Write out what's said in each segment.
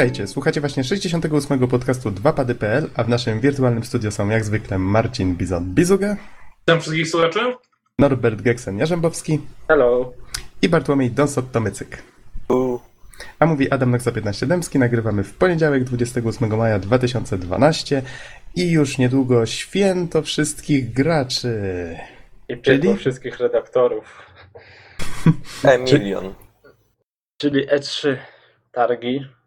Witajcie, słuchacie właśnie 68. podcastu 2pady.pl, a w naszym wirtualnym studio są jak zwykle Marcin Bizon-Bizuga, Witam wszystkich słuchaczy. Norbert Geksen-Jarzębowski Hello. i Bartłomiej Donsot-Tomycyk. A mówi Adam Noxa 15 Dębski, nagrywamy w poniedziałek 28 maja 2012 i już niedługo święto wszystkich graczy. I Czyli? wszystkich redaktorów. Emilion. Czyli E3 targi.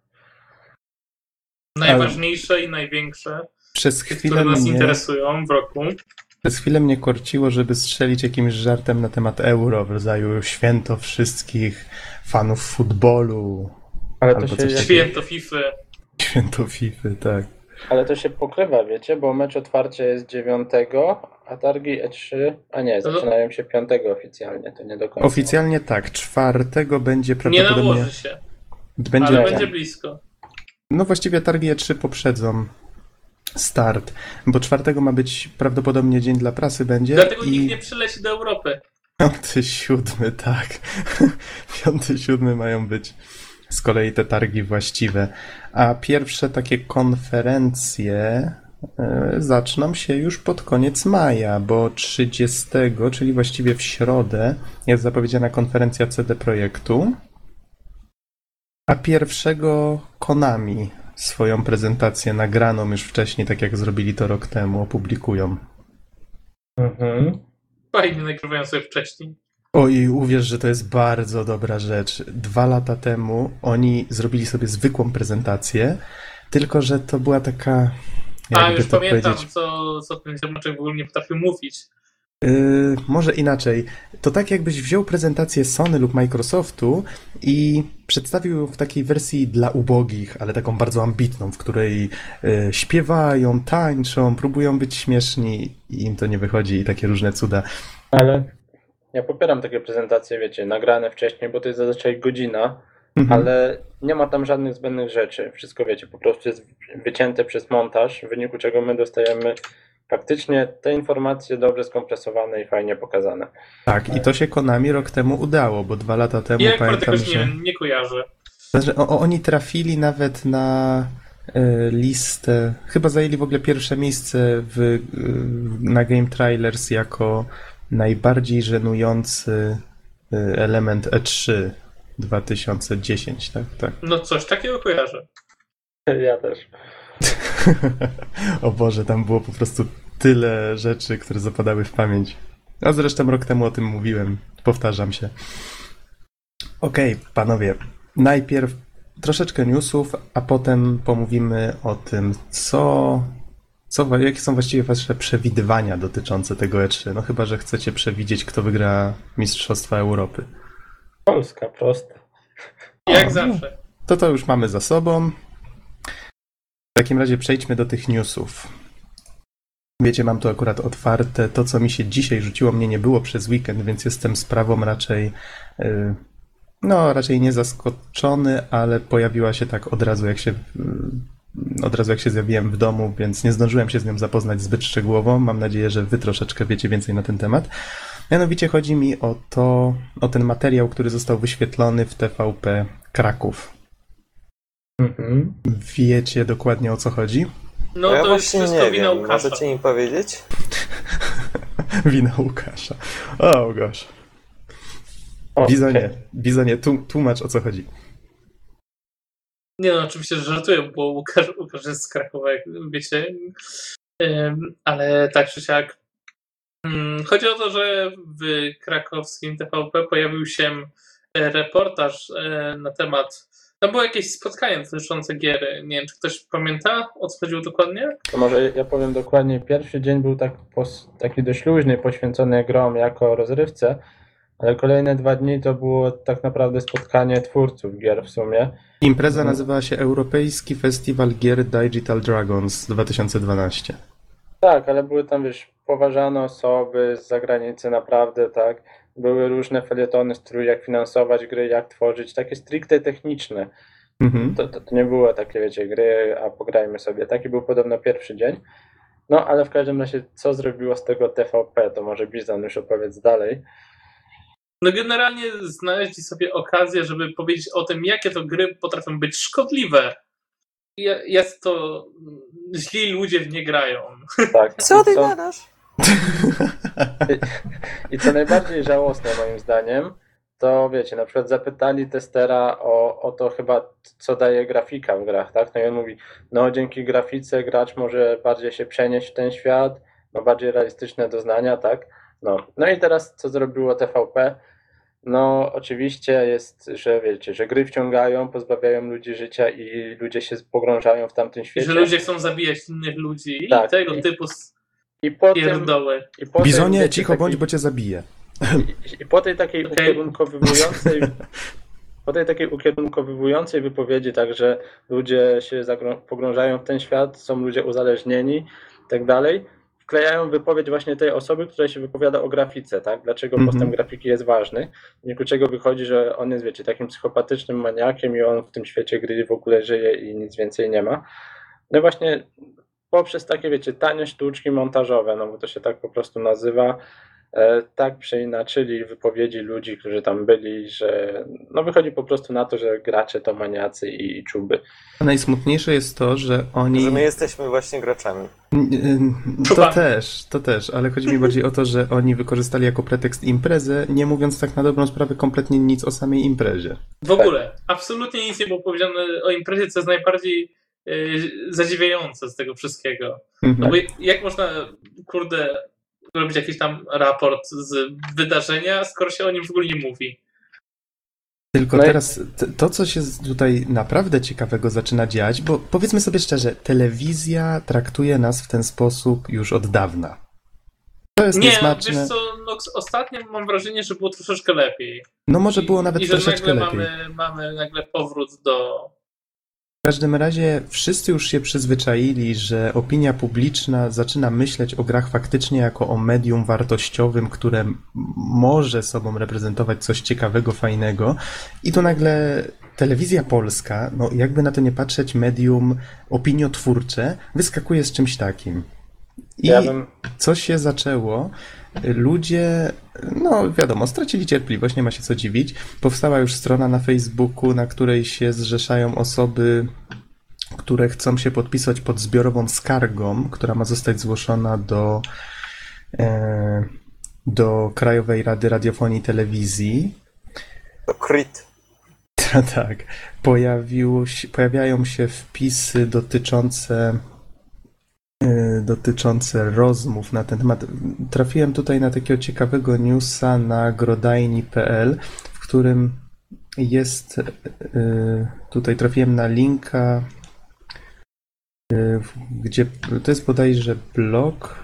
Najważniejsze i największe, Przez chwilę, które nas mnie, interesują w roku. przez chwilę mnie korciło, żeby strzelić jakimś żartem na temat euro w rodzaju święto wszystkich fanów futbolu. Ale to, się, coś. Święto FIFA. Święto FIFA, tak. ale to się pokrywa, wiecie, bo mecz otwarcia jest 9, a targi E3, a nie, zaczynają się 5 oficjalnie, to nie do końca. Oficjalnie tak, czwartego będzie Nie prawdopodobnie... nałoży się, będzie, ale Nie. będzie blisko. No właściwie targi E3 poprzedzą start, bo czwartego ma być prawdopodobnie dzień dla prasy będzie Dlatego i nikt nie przyleci do Europy. piąty, siódmy, tak. piąty, siódmy mają być z kolei te targi właściwe. A pierwsze takie konferencje e, zaczną się już pod koniec maja, bo 30, czyli właściwie w środę jest zapowiedziana konferencja CD Projektu, a pierwszego Konami swoją prezentację nagraną już wcześniej, tak jak zrobili to rok temu, opublikują. Mhm. Fajnie nagrywają sobie wcześniej. Oj, uwierz, że to jest bardzo dobra rzecz. Dwa lata temu oni zrobili sobie zwykłą prezentację, tylko że to była taka. A, już to pamiętam, powiedzieć. co, co ten ziomaczek w ogóle nie potrafił mówić. Yy, może inaczej. To tak, jakbyś wziął prezentację Sony lub Microsoftu i przedstawił w takiej wersji dla ubogich, ale taką bardzo ambitną, w której yy, śpiewają, tańczą, próbują być śmieszni i im to nie wychodzi i takie różne cuda. Ale ja popieram takie prezentacje, wiecie, nagrane wcześniej, bo to jest zazwyczaj godzina, Mhm. ale nie ma tam żadnych zbędnych rzeczy. Wszystko, wiecie, po prostu jest wycięte przez montaż, w wyniku czego my dostajemy faktycznie te informacje dobrze skompresowane i fajnie pokazane. Tak, i to się Konami rok temu udało, bo dwa lata temu Ja pamiętam, nie, że... wiem, nie kojarzę. Znaczy, o, o- oni trafili nawet na e, listę, chyba zajęli w ogóle pierwsze miejsce w, e, na Game Trailers jako najbardziej żenujący e, element E3 2010, tak? tak. No coś takiego kojarzę. Ja też. o Boże, tam było po prostu tyle rzeczy, które zapadały w pamięć. A zresztą rok temu o tym mówiłem, powtarzam się. Okej, panowie, najpierw troszeczkę newsów, a potem pomówimy o tym, co, co, jakie są właściwie wasze przewidywania dotyczące tego E3. No chyba, że chcecie przewidzieć, kto wygra Mistrzostwa Europy. Polska, proste. Jak O, zawsze. To to już mamy za sobą. W takim razie przejdźmy do tych newsów. Wiecie, mam tu akurat otwarte. To, co mi się dzisiaj rzuciło, mnie nie było przez weekend, więc jestem sprawą raczej, y, no, raczej nie zaskoczony, ale pojawiła się tak od razu, jak się, y, od razu jak się zjawiłem w domu, więc nie zdążyłem się z nią zapoznać zbyt szczegółowo. Mam nadzieję, że wy troszeczkę wiecie więcej na ten temat. Mianowicie chodzi mi o to, o ten materiał, który został wyświetlony w TVP Kraków. Mhm. Wiecie dokładnie o co chodzi? No ja to jest właśnie wszystko nie wina wiem. Łukasza. Możecie mi powiedzieć? Wina Łukasza. O gosh. Bizonie. Bizonie, tłum- tłumacz o co chodzi. Nie no, oczywiście, że żartuję, bo Łukasz, Łukasz jest z Krakowa, jak wiecie. Ale tak czy siak. Ym, Chodzi o to, że w krakowskim TVP pojawił się reportaż e, na temat. Tam było jakieś spotkanie dotyczące gier. Nie wiem, czy ktoś pamięta, o co chodziło dokładnie? To może ja powiem dokładnie, pierwszy dzień był tak pos, taki dość luźny, poświęcony grom jako rozrywce, ale kolejne dwa dni to było tak naprawdę spotkanie twórców gier w sumie. Impreza Mhm. nazywała się Europejski Festiwal Gier Digital Dragons 2012. Tak, ale były tam, wiesz, poważane osoby z zagranicy naprawdę, tak. Były różne felietony strój, jak finansować gry, jak tworzyć, takie stricte techniczne. Mhm. To, to, to nie było takie, wiecie, gry, a pograjmy sobie. Taki był podobno pierwszy dzień. No, ale w każdym razie, co zrobiło z tego TVP, to może Bizan już opowiedz dalej. No generalnie znaleźli sobie okazję, żeby powiedzieć o tym, jakie to gry potrafią być szkodliwe je- jest to. Źli ludzie w nie grają. Tak. Co ty gadasz? I co najbardziej żałosne moim zdaniem, to wiecie, na przykład zapytali testera o, o to chyba, co daje grafika w grach, tak? No i on mówi, no dzięki grafice gracz może bardziej się przenieść w ten świat, ma bardziej realistyczne doznania, tak? No, no i teraz co zrobiło TVP? No oczywiście jest, że wiecie, że gry wciągają, pozbawiają ludzi życia i ludzie się pogrążają w tamtym I świecie. że ludzie chcą zabijać innych ludzi Tak. i tego I- typu I po tym, pierdoły. i po tym, Bizonie, cicho taki- bądź, bo cię zabiję. I, I po tej takiej ukierunkowywującej po tej takiej ukierunkowywującej wypowiedzi, tak, że ludzie się pogrążają w ten świat, są ludzie uzależnieni i tak dalej, wklejają wypowiedź właśnie tej osoby, która się wypowiada o grafice, tak? Dlaczego Mhm. postęp grafiki jest ważny. W wyniku czego wychodzi, że on jest, wiecie, takim psychopatycznym maniakiem i on w tym świecie gry w ogóle żyje i nic więcej nie ma. No właśnie poprzez takie, wiecie, tanie sztuczki montażowe, no bo to się tak po prostu nazywa, e, tak przeinaczyli wypowiedzi ludzi, którzy tam byli, że no wychodzi po prostu na to, że gracze to maniacy i, i czuby. Najsmutniejsze jest to, że oni... Że my jesteśmy właśnie graczami. To też, to też, ale chodzi mi bardziej o to, że oni wykorzystali jako pretekst imprezę, nie mówiąc tak na dobrą sprawę kompletnie nic o samej imprezie. W ogóle, absolutnie nic nie było powiedziane o imprezie, co jest najbardziej zadziwiające z tego wszystkiego. No Mhm. bo jak można, kurde, robić jakiś tam raport z wydarzenia, skoro się o nim w ogóle nie mówi? Tylko No i- teraz to, co się tutaj naprawdę ciekawego zaczyna dziać, bo powiedzmy sobie szczerze, telewizja traktuje nas w ten sposób już od dawna. To jest Nie, niesmaczne. wiesz co, no, ostatnio mam wrażenie, że było troszeczkę lepiej. No może było nawet I że troszeczkę nagle lepiej. mamy, mamy nagle powrót do... W każdym razie wszyscy już się przyzwyczaili, że opinia publiczna zaczyna myśleć o grach faktycznie jako o medium wartościowym, które może sobą reprezentować coś ciekawego, fajnego. I tu nagle telewizja polska, no jakby na to nie patrzeć, medium opiniotwórcze, wyskakuje z czymś takim. I Ja bym, co się zaczęło? Ludzie, no wiadomo, stracili cierpliwość, nie ma się co dziwić. Powstała już strona na Facebooku, na której się zrzeszają osoby, które chcą się podpisać pod zbiorową skargą, która ma zostać zgłoszona do, e, do Krajowej Rady Radiofonii i Telewizji. To crit. tak. Pojawiło się, pojawiają się wpisy dotyczące dotyczące rozmów na ten temat. Trafiłem tutaj na takiego ciekawego newsa na grodajni.pl, w którym jest e, tutaj trafiłem na linka w- gdzie to jest bodajże blog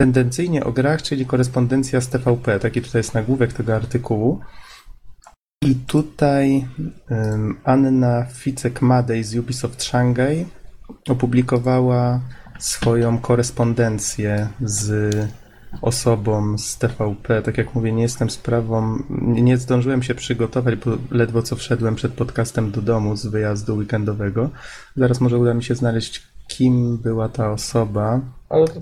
tendencyjnie o grach, czyli korespondencja z TVP. Taki tutaj jest nagłówek tego artykułu. I tutaj Anna Ficek-Madej z Ubisoft Shanghai opublikowała swoją korespondencję z osobą z TVP. Tak jak mówię, nie jestem sprawą, nie zdążyłem się przygotować, bo ledwo co wszedłem przed podcastem do domu z wyjazdu weekendowego. Zaraz może uda mi się znaleźć, kim była ta osoba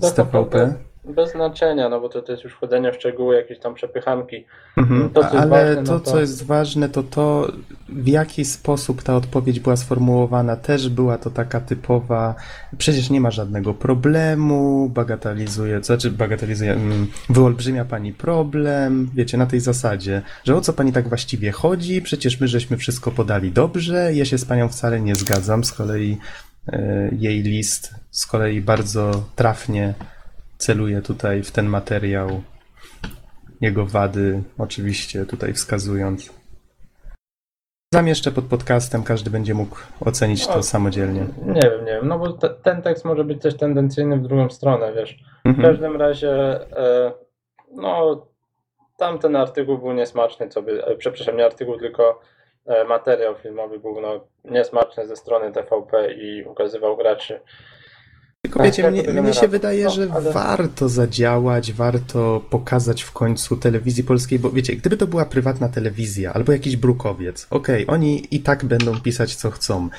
z tak TVP. Bez znaczenia, no bo to, to jest już wchodzenie w szczegóły, jakieś tam przepychanki. Mhm. To, Ale ważne, to, no to- co jest ważne, to to, w jaki sposób ta odpowiedź była sformułowana. Też była to taka typowa, przecież nie ma żadnego problemu, bagatelizuje, to znaczy bagatelizuje, mm, wyolbrzymia pani problem, wiecie, na tej zasadzie, że o co pani tak właściwie chodzi, przecież my żeśmy wszystko podali dobrze, ja się z panią wcale nie zgadzam, z kolei e, jej list z kolei bardzo trafnie celuje tutaj w ten materiał jego wady, oczywiście tutaj wskazując. Zamieszczę pod podcastem, każdy będzie mógł ocenić to O, samodzielnie. Nie wiem, nie wiem, no bo te, ten tekst może być też tendencyjny w drugą stronę, wiesz. W Mhm. każdym razie, e, no, tamten artykuł był niesmaczny, co by, e, przepraszam, nie artykuł, tylko e, materiał filmowy był no, niesmaczny ze strony TVP i ukazywał graczy. Tylko Tak, wiecie, tak, mnie, mnie się wydaje, No, że ale- warto zadziałać, warto pokazać w końcu telewizji polskiej, bo wiecie, gdyby to była prywatna telewizja albo jakiś brukowiec, okej, oni i tak będą pisać co chcą,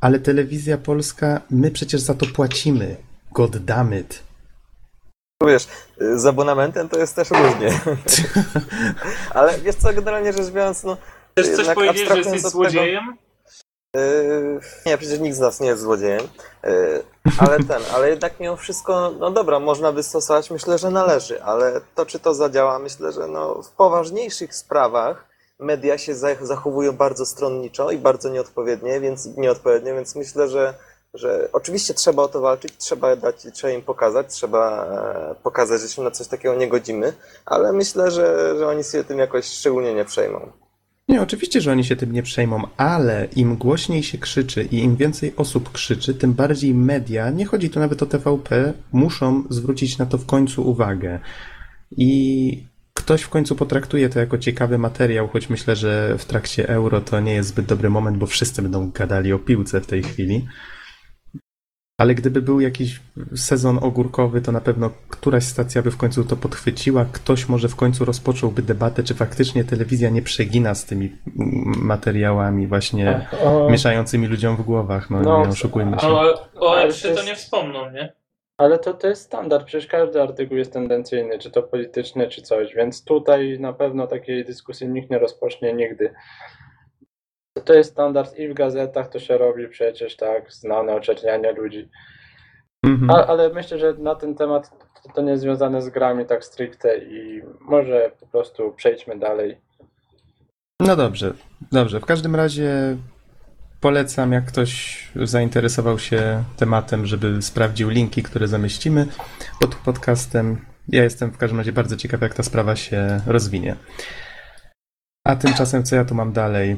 ale telewizja polska, my przecież za to płacimy. God damn it. Wiesz, y, z abonamentem to jest też różnie. Ale wiesz co, generalnie rzecz biorąc, no Chcesz coś powiedzieć, że jesteś od tego- złodziejem? Yy, nie, przecież nikt z nas nie jest złodziejem. Yy, ale ten, ale jednak mimo wszystko, no dobra, można wystosować, myślę, że należy, ale to czy to zadziała, myślę, że no, w poważniejszych sprawach media się za- zachowują bardzo stronniczo i bardzo nieodpowiednie, więc nieodpowiednio, więc myślę, że, że oczywiście trzeba o to walczyć, trzeba dać, trzeba im pokazać, trzeba e, pokazać, że się na coś takiego nie godzimy, ale myślę, że, że oni się tym jakoś szczególnie nie przejmą. Nie, oczywiście, że oni się tym nie przejmą, ale im głośniej się krzyczy i im więcej osób krzyczy, tym bardziej media, nie chodzi tu nawet o TVP, muszą zwrócić na to w końcu uwagę. I ktoś w końcu potraktuje to jako ciekawy materiał, choć myślę, że w trakcie euro to nie jest zbyt dobry moment, bo wszyscy będą gadali o piłce w tej chwili. Ale gdyby był jakiś sezon ogórkowy, to na pewno któraś stacja by w końcu to podchwyciła. Ktoś może w końcu rozpocząłby debatę, czy faktycznie telewizja nie przegina z tymi materiałami właśnie O, mieszającymi ludziom w głowach. No, No, nie oszukujmy się. O, o Ale E3 to to nie wspomną, nie? ale to, to jest standard, przecież każdy artykuł jest tendencyjny, czy to polityczny, czy coś, więc tutaj na pewno takiej dyskusji nikt nie rozpocznie nigdy. To jest standard i w gazetach to się robi przecież, tak, znane oczernianie ludzi. Mhm. A, ale myślę, że na ten temat to, to nie jest związane z grami tak stricte i może po prostu przejdźmy dalej. No dobrze, dobrze. W każdym razie polecam, jak ktoś zainteresował się tematem, żeby sprawdził linki, które zamieścimy pod podcastem. Ja jestem w każdym razie bardzo ciekaw, jak ta sprawa się rozwinie. A tymczasem, co ja tu mam dalej?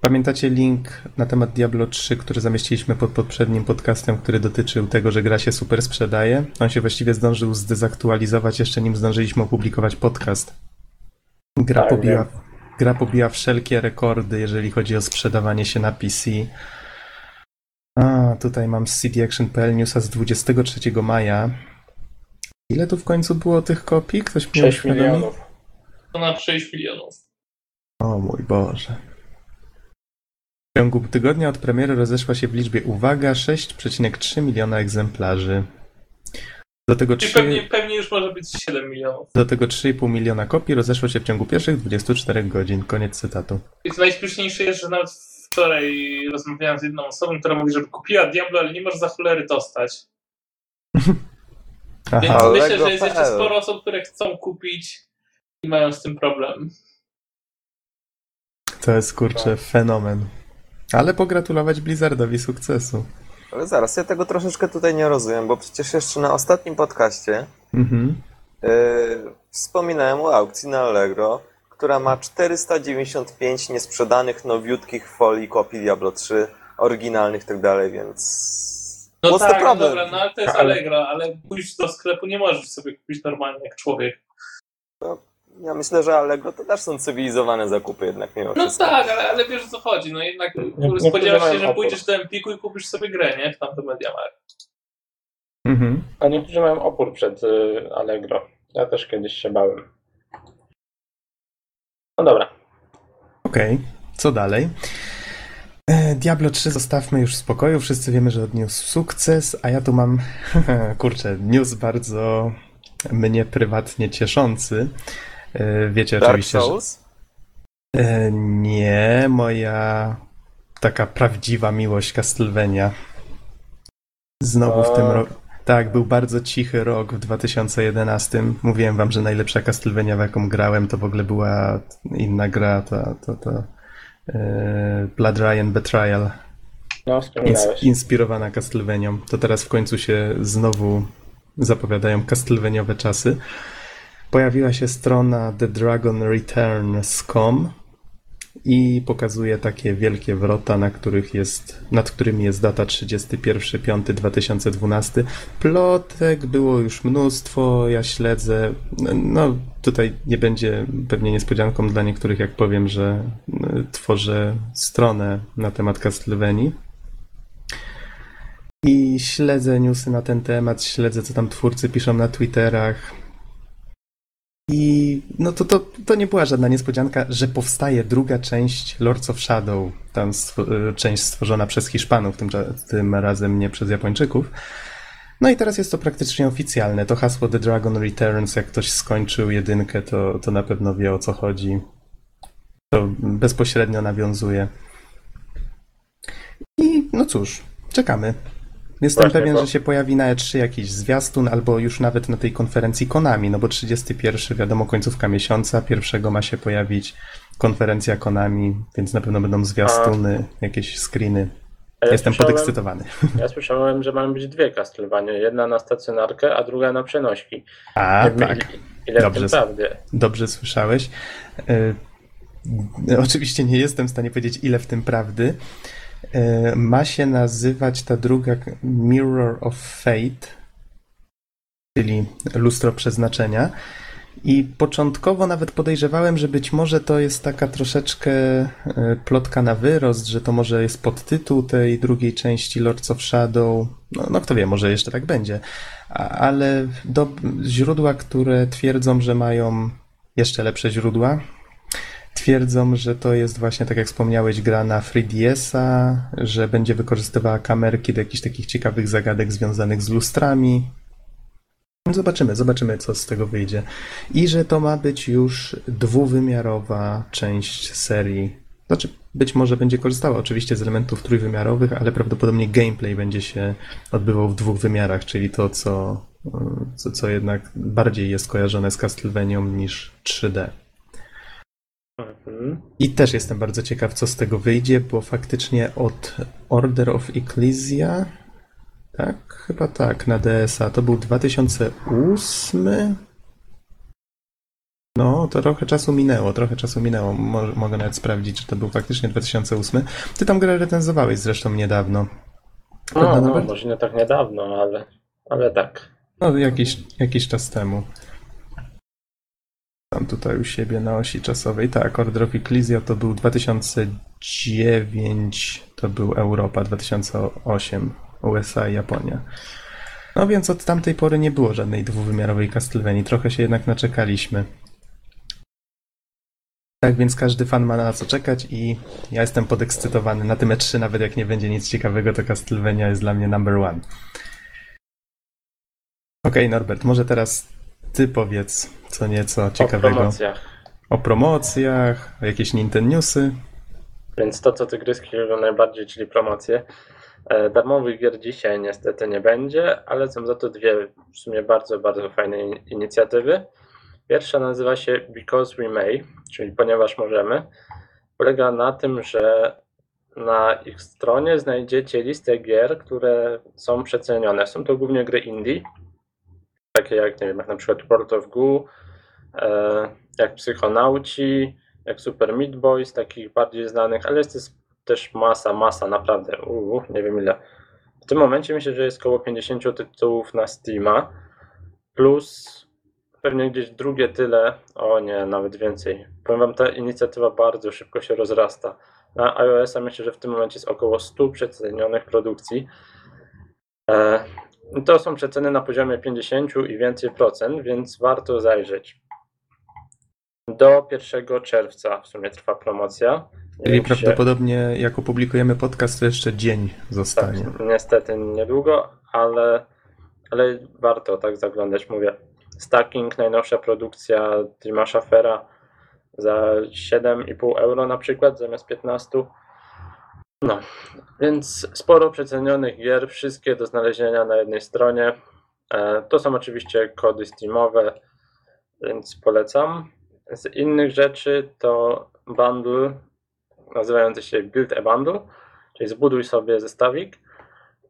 Pamiętacie link na temat Diablo 3, który zamieściliśmy pod poprzednim podcastem, który dotyczył tego, że gra się super sprzedaje? On się właściwie zdążył zdezaktualizować, jeszcze nim zdążyliśmy opublikować podcast. Gra Tak, pobiła, wiem. gra pobiła wszelkie rekordy, jeżeli chodzi o sprzedawanie się na PC. A, tutaj mam z cdaction.pl newsa z 23 maja. Ile tu w końcu było tych kopii? Ktoś mnie 6 uświadomi? milionów. Ponad 6 milionów. O mój Boże. W ciągu tygodnia od premiery rozeszła się w liczbie, uwaga, 6,3 miliona egzemplarzy. Do tego, Czyli 3, pewnie, pewnie już może być 7 milionów. do tego 3,5 miliona kopii rozeszło się w ciągu pierwszych 24 godzin. Koniec cytatu. I najśmieszniejsze jest, że nawet wczoraj rozmawiałem z jedną osobą, która mówi, żeby kupiła Diablo, ale nie może za cholery dostać. Więc Aha, Ale myślę, że jest jeszcze sporo osób, które chcą kupić i mają z tym problem. To jest kurczę fenomen. Ale pogratulować Blizzardowi sukcesu. Ale zaraz, ja tego troszeczkę tutaj nie rozumiem, bo przecież jeszcze na ostatnim podcaście Mhm. yy, wspominałem o aukcji na Allegro, która ma 495 niesprzedanych, nowiutkich folii kopii Diablo 3, oryginalnych i tak dalej, więc... No What's tak, no problem? dobra, no ale to jest Ale- Allegro, ale pójść do sklepu nie możesz sobie kupić normalnie jak człowiek. Ja myślę, że Allegro to też są cywilizowane zakupy jednak mimo No wszystko. tak, ale, ale wiesz o co chodzi. No jednak niektórzy spodziewasz się, że opór. pójdziesz do Empiku i kupisz sobie grę, nie? W tamtym Mediamarkt. Mhm. A niektórzy mają opór przed y, Allegro. Ja też kiedyś się bałem. No dobra. Okej, co dalej? E, Diablo 3 zostawmy już w spokoju. Wszyscy wiemy, że odniósł sukces, a ja tu mam, kurczę, news bardzo mnie prywatnie cieszący. E, Wiecie Dark oczywiście, że... Souls? E, Nie, moja taka prawdziwa miłość Castlevania. Znowu w tym roku. Tak, był bardzo cichy rok w 2011. Mówiłem wam, że najlepsza Castlevania, w jaką grałem, to w ogóle była inna gra, to, to, to e, Blood Ryan Betrayal, No, ins- inspirowana Castlevanią. To teraz w końcu się znowu zapowiadają Castlevaniawe czasy. Pojawiła się strona thedragonreturns.com i pokazuje takie wielkie wrota, na których jest, nad którymi jest data 31.5.2012. Plotek było już mnóstwo, ja śledzę. No, tutaj nie będzie pewnie niespodzianką dla niektórych, jak powiem, że y, tworzę stronę na temat Castlevanii. I śledzę newsy na ten temat, śledzę, co tam twórcy piszą na Twitterach. I no to, to, to nie była żadna niespodzianka, że powstaje druga część Lords of Shadow, tam stw- y, część stworzona przez Hiszpanów, tym, tym razem nie przez Japończyków. No i teraz jest to praktycznie oficjalne. To hasło The Dragon Returns, jak ktoś skończył jedynkę, to, to na pewno wie o co chodzi. To bezpośrednio nawiązuje. no cóż, czekamy. Jestem Właśnie, pewien, bo- że się pojawi na E3 jakiś zwiastun, albo już nawet na tej konferencji Konami, no bo 31, wiadomo, końcówka miesiąca, pierwszego ma się pojawić konferencja Konami, więc na pewno będą zwiastuny, jakieś screeny. A ja Jestem podekscytowany. Ja słyszałem, że mają być dwie Castlevania. Jedna na stacjonarkę, a druga na przenośki. A, wiem, tak. ile- Dobrze. prawdy? Dobrze słyszałeś. E, oczywiście nie jestem w stanie powiedzieć, ile w tym prawdy. E, ma się nazywać ta druga Mirror of Fate, czyli lustro przeznaczenia. I początkowo nawet podejrzewałem, że być może to jest taka troszeczkę e, plotka na wyrost, że to może jest podtytuł tej drugiej części Lords of Shadow. No, no kto wie, może jeszcze tak będzie. Ale do, źródła, które twierdzą, że mają jeszcze lepsze źródła, twierdzą, że to jest właśnie, tak jak wspomniałeś, gra na 3DS-a, że będzie wykorzystywała kamerki do jakichś takich ciekawych zagadek związanych z lustrami. Zobaczymy, zobaczymy, co z tego wyjdzie. I że to ma być już dwuwymiarowa część serii. Znaczy, być może będzie korzystała oczywiście z elementów trójwymiarowych, ale prawdopodobnie gameplay będzie się odbywał w dwóch wymiarach, czyli to, co, co, co jednak bardziej jest kojarzone z Castlevanią niż 3D. Mhm. I też jestem bardzo ciekaw, co z tego wyjdzie, bo faktycznie od Order of Ecclesia, tak, chyba tak, na DS-a, to był 2008. No, to trochę czasu minęło, trochę czasu minęło. Mo mogę nawet sprawdzić, czy to był faktycznie 2008. Ty tam grę recenzowałeś zresztą niedawno. No, no, może nie tak niedawno, ale, ale tak. No, jakiś, jakiś czas temu. Tam tutaj u siebie na osi czasowej. Tak, Order of Ecclesia to był 2009, to był Europa, 2008 USA i Japonia. No więc od tamtej pory nie było żadnej dwuwymiarowej Castlevanii. Trochę się jednak naczekaliśmy. Tak więc każdy fan ma na co czekać i ja jestem podekscytowany. Na tym E3 nawet jak nie będzie nic ciekawego, to Castlevania jest dla mnie number one. Okej, Norbert, może teraz ty powiedz co nieco O ciekawego promocjach. o promocjach, o jakieś Nintendo Newsy. Więc to, co tygryski lubią najbardziej, czyli promocje. E, Darmowych gier dzisiaj niestety nie będzie, ale są za to dwie w sumie bardzo, bardzo fajne in- inicjatywy. Pierwsza nazywa się Because We May, czyli ponieważ możemy. Polega na tym, że na ich stronie znajdziecie listę gier, które są przecenione. Są to głównie gry indie, takie jak, nie wiem, jak na przykład World of Goo, e, jak Psychonauci, jak Super Meat Boy, z takich bardziej znanych, ale jest też- też masa, masa, naprawdę, uu, nie wiem ile. W tym momencie myślę, że jest około 50 tytułów na Steama, plus pewnie gdzieś drugie tyle, o nie, nawet więcej. Powiem wam, ta inicjatywa bardzo szybko się rozrasta. Na iOS-a myślę, że w tym momencie jest około 100 przecenionych produkcji. To są przeceny na poziomie 50 i więcej procent, więc warto zajrzeć. Do 1 czerwca w sumie trwa promocja. Czyli czy się- prawdopodobnie jak opublikujemy podcast, to jeszcze dzień tak, zostanie. niestety niedługo, ale, ale warto tak zaglądać, mówię. Stacking, najnowsza produkcja Tima Schaffera za 7,5 euro na przykład zamiast 15. No, więc sporo przecenionych gier, wszystkie do znalezienia na jednej stronie. E, To są oczywiście kody Steamowe, więc polecam. Z innych rzeczy to bundle nazywający się Build a Bundle, czyli zbuduj sobie zestawik.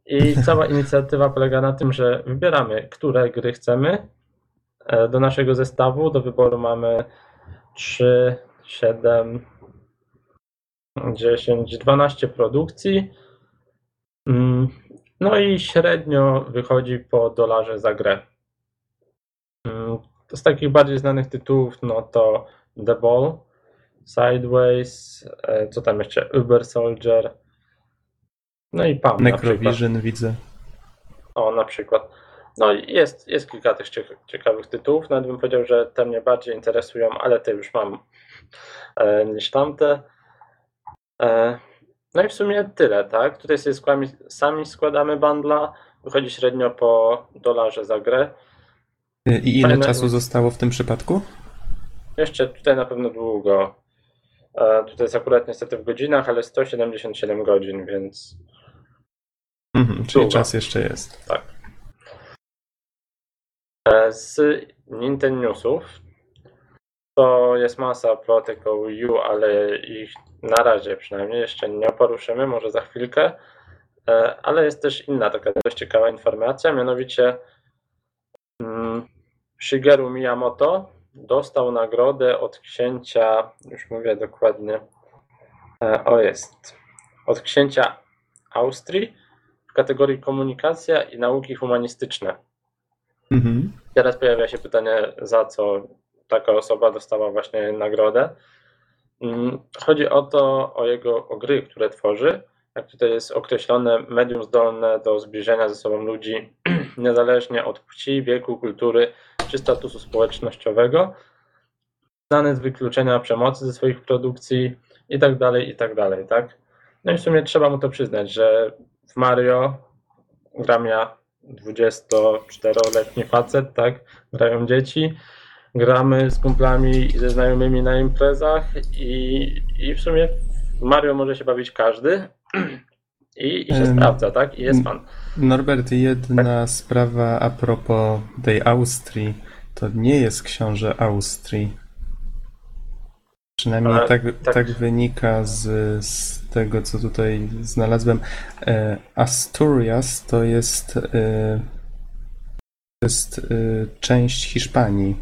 I cała inicjatywa polega na tym, że wybieramy, które gry chcemy e, do naszego zestawu. Do wyboru mamy 3, 7, 10, 12 produkcji. Mm, No i średnio wychodzi po dolarze za grę. Mm, Z takich bardziej znanych tytułów, no to The Ball, Sideways, e, co tam jeszcze? Uber Soldier. No i PAM. Necrovision widzę. O, na przykład. No i jest, jest kilka tych cieka- ciekawych tytułów. Nawet bym powiedział, że te mnie bardziej interesują, ale te już mam e, niż tamte. E, no i w sumie tyle, tak? Tutaj sobie skłami, sami składamy bundla. Wychodzi średnio po dolarze za grę. I ile Fajne- czasu zostało w tym przypadku? Jeszcze tutaj na pewno długo. E, tutaj jest akurat niestety w godzinach, ale 177 godzin, więc czyli Długo. czas jeszcze jest. Tak. E, Z Nintendo Newsów to jest masa plotek o Wii U, ale ich na razie przynajmniej jeszcze nie poruszymy, może za chwilkę. E, Ale jest też inna taka dość ciekawa informacja, mianowicie mm, Shigeru Miyamoto dostał nagrodę od księcia, już mówię dokładnie, e, o jest, od księcia Austrii w kategorii komunikacja i nauki humanistyczne. Mhm. Teraz pojawia się pytanie, za co taka osoba dostała właśnie nagrodę. Mm, Chodzi o to, o jego o gry, które tworzy. Jak tutaj jest określone, medium zdolne do zbliżenia ze sobą ludzi niezależnie od płci, wieku, kultury czy statusu społecznościowego, znane z wykluczenia przemocy ze swoich produkcji i tak dalej, i tak dalej, tak? No i w sumie trzeba mu to przyznać, że w Mario gram ja 24-letni facet, tak? Grają dzieci, gramy z kumplami i ze znajomymi na imprezach i, i w sumie w Mario może się bawić każdy i, i się sprawdza, tak? I jest fan. Norbert, jedna sprawa a propos tej Austrii. To nie jest książę Austrii. Przynajmniej Ale tak, tak- tak. wynika z, z tego, co tutaj znalazłem. E, Asturias to jest, e, to jest e, część Hiszpanii.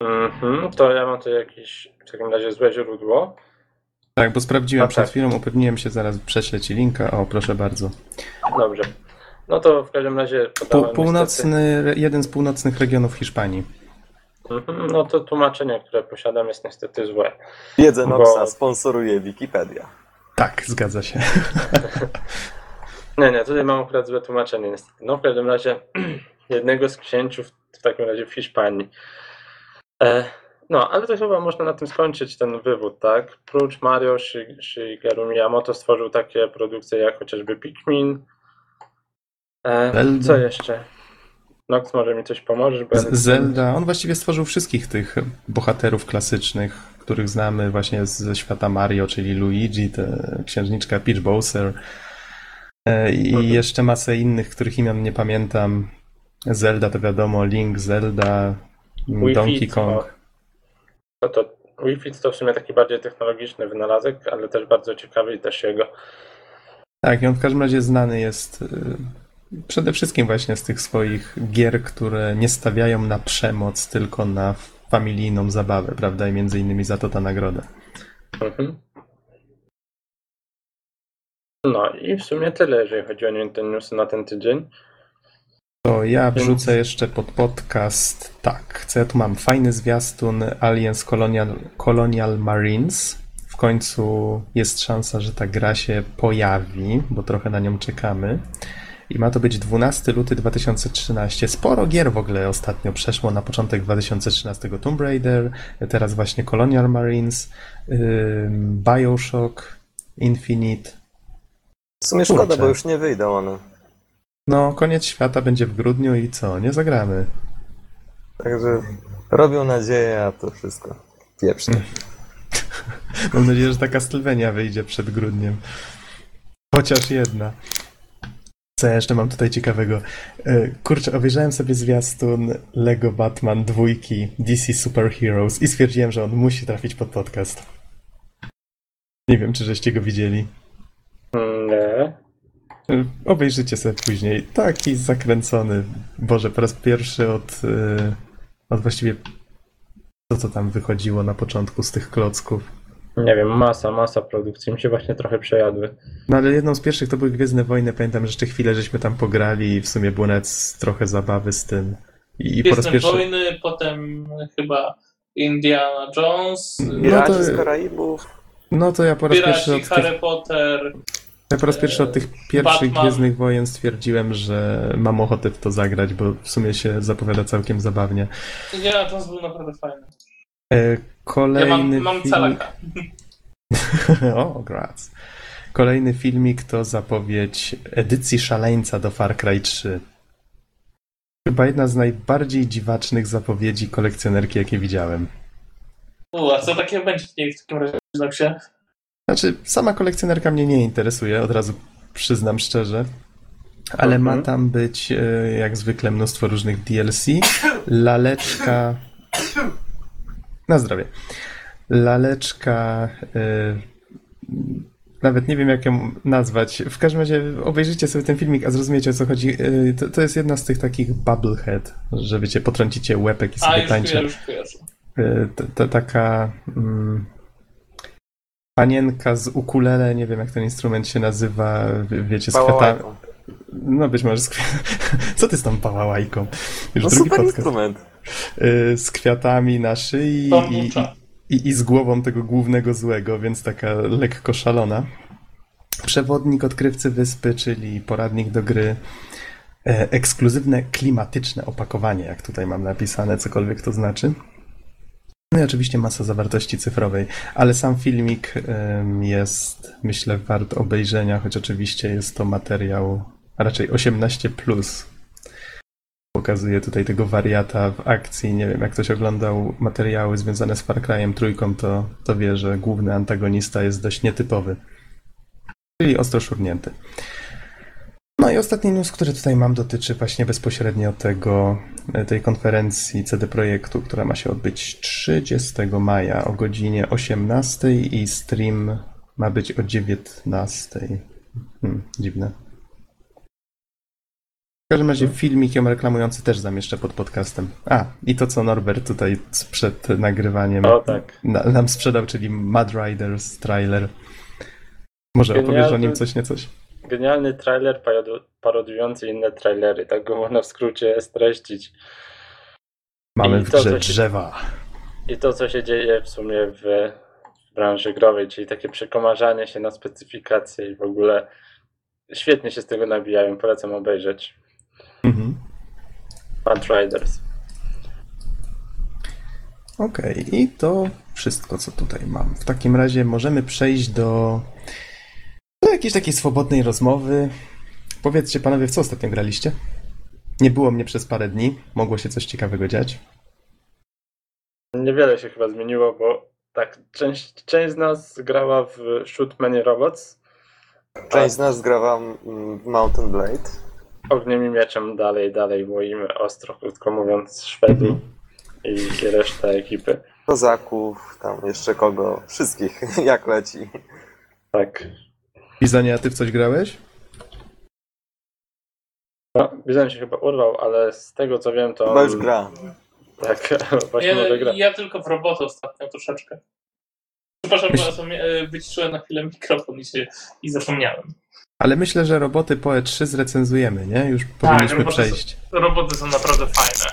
Mhm, to ja mam tu jakieś w takim razie złe źródło. Tak, bo sprawdziłem A przed tak. chwilą, upewniłem się, zaraz prześlę ci linka. O, proszę bardzo. Dobrze. No to w każdym razie podałem północny, jeden z północnych regionów Hiszpanii. niestety- Mhm, No to tłumaczenie, które posiadam jest niestety złe. Wiedzę Bo- Noxa sponsoruje Wikipedia. Tak, zgadza się. Nie, nie, tutaj mam akurat złe tłumaczenie niestety. No w każdym razie jednego z księciów w takim razie w Hiszpanii. E, no, ale to chyba można na tym skończyć ten wywód, tak? Prócz Mario Shi- Shigeru Miyamoto stworzył takie produkcje jak chociażby Pikmin. E, co jeszcze? Nox, może mi coś pomożesz? Bo ja Z- Zelda, on właściwie stworzył wszystkich tych bohaterów klasycznych, których znamy właśnie ze świata Mario, czyli Luigi, księżniczka Peach Bowser e, i Mhm. jeszcze masę innych, których imion nie pamiętam. Zelda to wiadomo, Link, Zelda, Donkey Fit, Kong. No to Wii Fit to w sumie taki bardziej technologiczny wynalazek, ale też bardzo ciekawy i też jego. Tak, i on w każdym razie znany jest y, przede wszystkim właśnie z tych swoich gier, które nie stawiają na przemoc, tylko na familijną zabawę, prawda? I między innymi za to ta nagroda. Mhm. No i w sumie tyle, jeżeli chodzi o Nintendo na ten tydzień. To ja wrzucę jeszcze pod podcast. Tak, co ja tu mam? Fajny zwiastun Aliens Colonial, Colonial Marines. W końcu jest szansa, że ta gra się pojawi, bo trochę na nią czekamy. I ma to być 12 luty 2013. Sporo gier w ogóle ostatnio przeszło na początek 2013 Tomb Raider, teraz właśnie Colonial Marines, Bioshock, Infinite. W sumie szkoda, Kurczę. bo już nie wyjdą one. No, koniec świata będzie w grudniu i co? Nie zagramy. Także robią nadzieję, a to wszystko pieprznie. Mam nadzieję, że taka Sylwenia wyjdzie przed grudniem. Chociaż jedna. Co ja jeszcze mam tutaj ciekawego? E, Kurczę, obejrzałem sobie zwiastun Lego Batman dwójki DC Super Heroes i stwierdziłem, że on musi trafić pod podcast. Nie wiem, czy żeście go widzieli. Nie. Obejrzycie sobie później. Taki zakręcony. Boże, po raz pierwszy od, e, od właściwie to, co tam wychodziło na początku z tych klocków. Nie wiem, masa, masa produkcji. Mi się właśnie trochę przejadły. No ale jedną z pierwszych to były Gwiezdne Wojny. Pamiętam, że jeszcze chwilę żeśmy tam pograli i w sumie było nawet trochę zabawy z tym. I, i po raz Gwiezdne pierwszy. Wojny, potem chyba Indiana Jones, No Piraci to- z Karaibów. No to ja po raz pierwszy Piraci, od tych, Harry Potter. Ja po raz pierwszy od tych pierwszych Batman. Gwiezdnych Wojen stwierdziłem, że mam ochotę w to zagrać, bo w sumie się zapowiada całkiem zabawnie. Indiana Jones był naprawdę fajny. E, Ja Kolejny mam, mam film... calaka. o, grats. Kolejny filmik to zapowiedź edycji szaleńca do Far Cry 3. Chyba jedna z najbardziej dziwacznych zapowiedzi kolekcjonerki, jakie widziałem. U, a co takiego będzie w takim razie? Dobrze. Znaczy, sama kolekcjonerka mnie nie interesuje, od razu przyznam szczerze. Ale ma Mhm. tam być, e, jak zwykle, mnóstwo różnych DLC. Laleczka. Na zdrowie. Laleczka. e, Nawet nie wiem, jak ją nazwać. W każdym razie obejrzyjcie sobie ten filmik, a zrozumiecie o co chodzi. E, To, to jest jedna z tych takich bubblehead, że wiecie, potrącicie łepek i A, sobie już tańczy. kojarzę, już kojarzę. Taka mm, panienka z ukulele, nie wiem jak ten instrument się nazywa, wie- wiecie, z kwiatami. No być może z kwiatami. Co ty z tą pałałajką? Już No drugi super podcast. instrument. Y, Z kwiatami na szyi i, i, i z głową tego głównego złego, więc taka lekko szalona. Przewodnik odkrywcy wyspy, czyli poradnik do gry. E, ekskluzywne klimatyczne opakowanie, jak tutaj mam napisane, cokolwiek to znaczy. No i oczywiście masa zawartości cyfrowej, ale sam filmik jest, myślę, wart obejrzenia, choć oczywiście jest to materiał raczej 18. Pokazuje tutaj tego wariata w akcji. Nie wiem, jak ktoś oglądał materiały związane z Far Cry'em trójką, to, to wie, że główny antagonista jest dość nietypowy. Czyli ostro szurnięty. No i ostatni news, który tutaj mam, dotyczy właśnie bezpośrednio tego, tej konferencji CD Projektu, która ma się odbyć 30 maja o godzinie 18 i stream ma być o 19. Hmm, dziwne. W każdym razie filmik ją reklamujący też zamieszczę pod podcastem. A, i to co Norbert tutaj przed nagrywaniem O tak. na, nam sprzedał, czyli Mad Riders trailer. Może opowiesz o nim Genialny. coś, nie coś? Genialny trailer parodu- parodiujący inne trailery. Tak go można w skrócie streścić. Mamy I w to, grze się- drzewa. I to, co się dzieje w sumie w, w branży growej, czyli takie przekomarzanie się na specyfikacje i w ogóle świetnie się z tego nabijają. Polecam obejrzeć. Mhm. Riders. Okej, i to wszystko, co tutaj mam. W takim razie możemy przejść do, do jakiejś takiej swobodnej rozmowy. Powiedzcie panowie, w co ostatnio graliście? Nie było mnie przez parę dni, mogło się coś ciekawego dziać. Niewiele się chyba zmieniło, bo tak, część, część z nas grała w Shoot Many Robots. Część z nas grała w Mountain Blade. Ogniem i mieczem dalej, dalej łoimy ostro, krótko mówiąc, Szwedów i, i reszta ekipy. Kozaków, tam jeszcze kogo, wszystkich, jak leci. Tak. Bizonie, a ty w coś grałeś? No, Bizon się chyba urwał, ale z tego co wiem, to. Chyba już gra. Tak, właśnie może Ja, gra. ja tylko w robotę ostatnio troszeczkę. Przepraszam, bo ja sobie e, wyciszyłem na chwilę mikrofon i, się, i zapomniałem. Ale myślę, że roboty po E3 zrecenzujemy, nie? Już powinniśmy roboty są- przejść. Roboty są naprawdę fajne.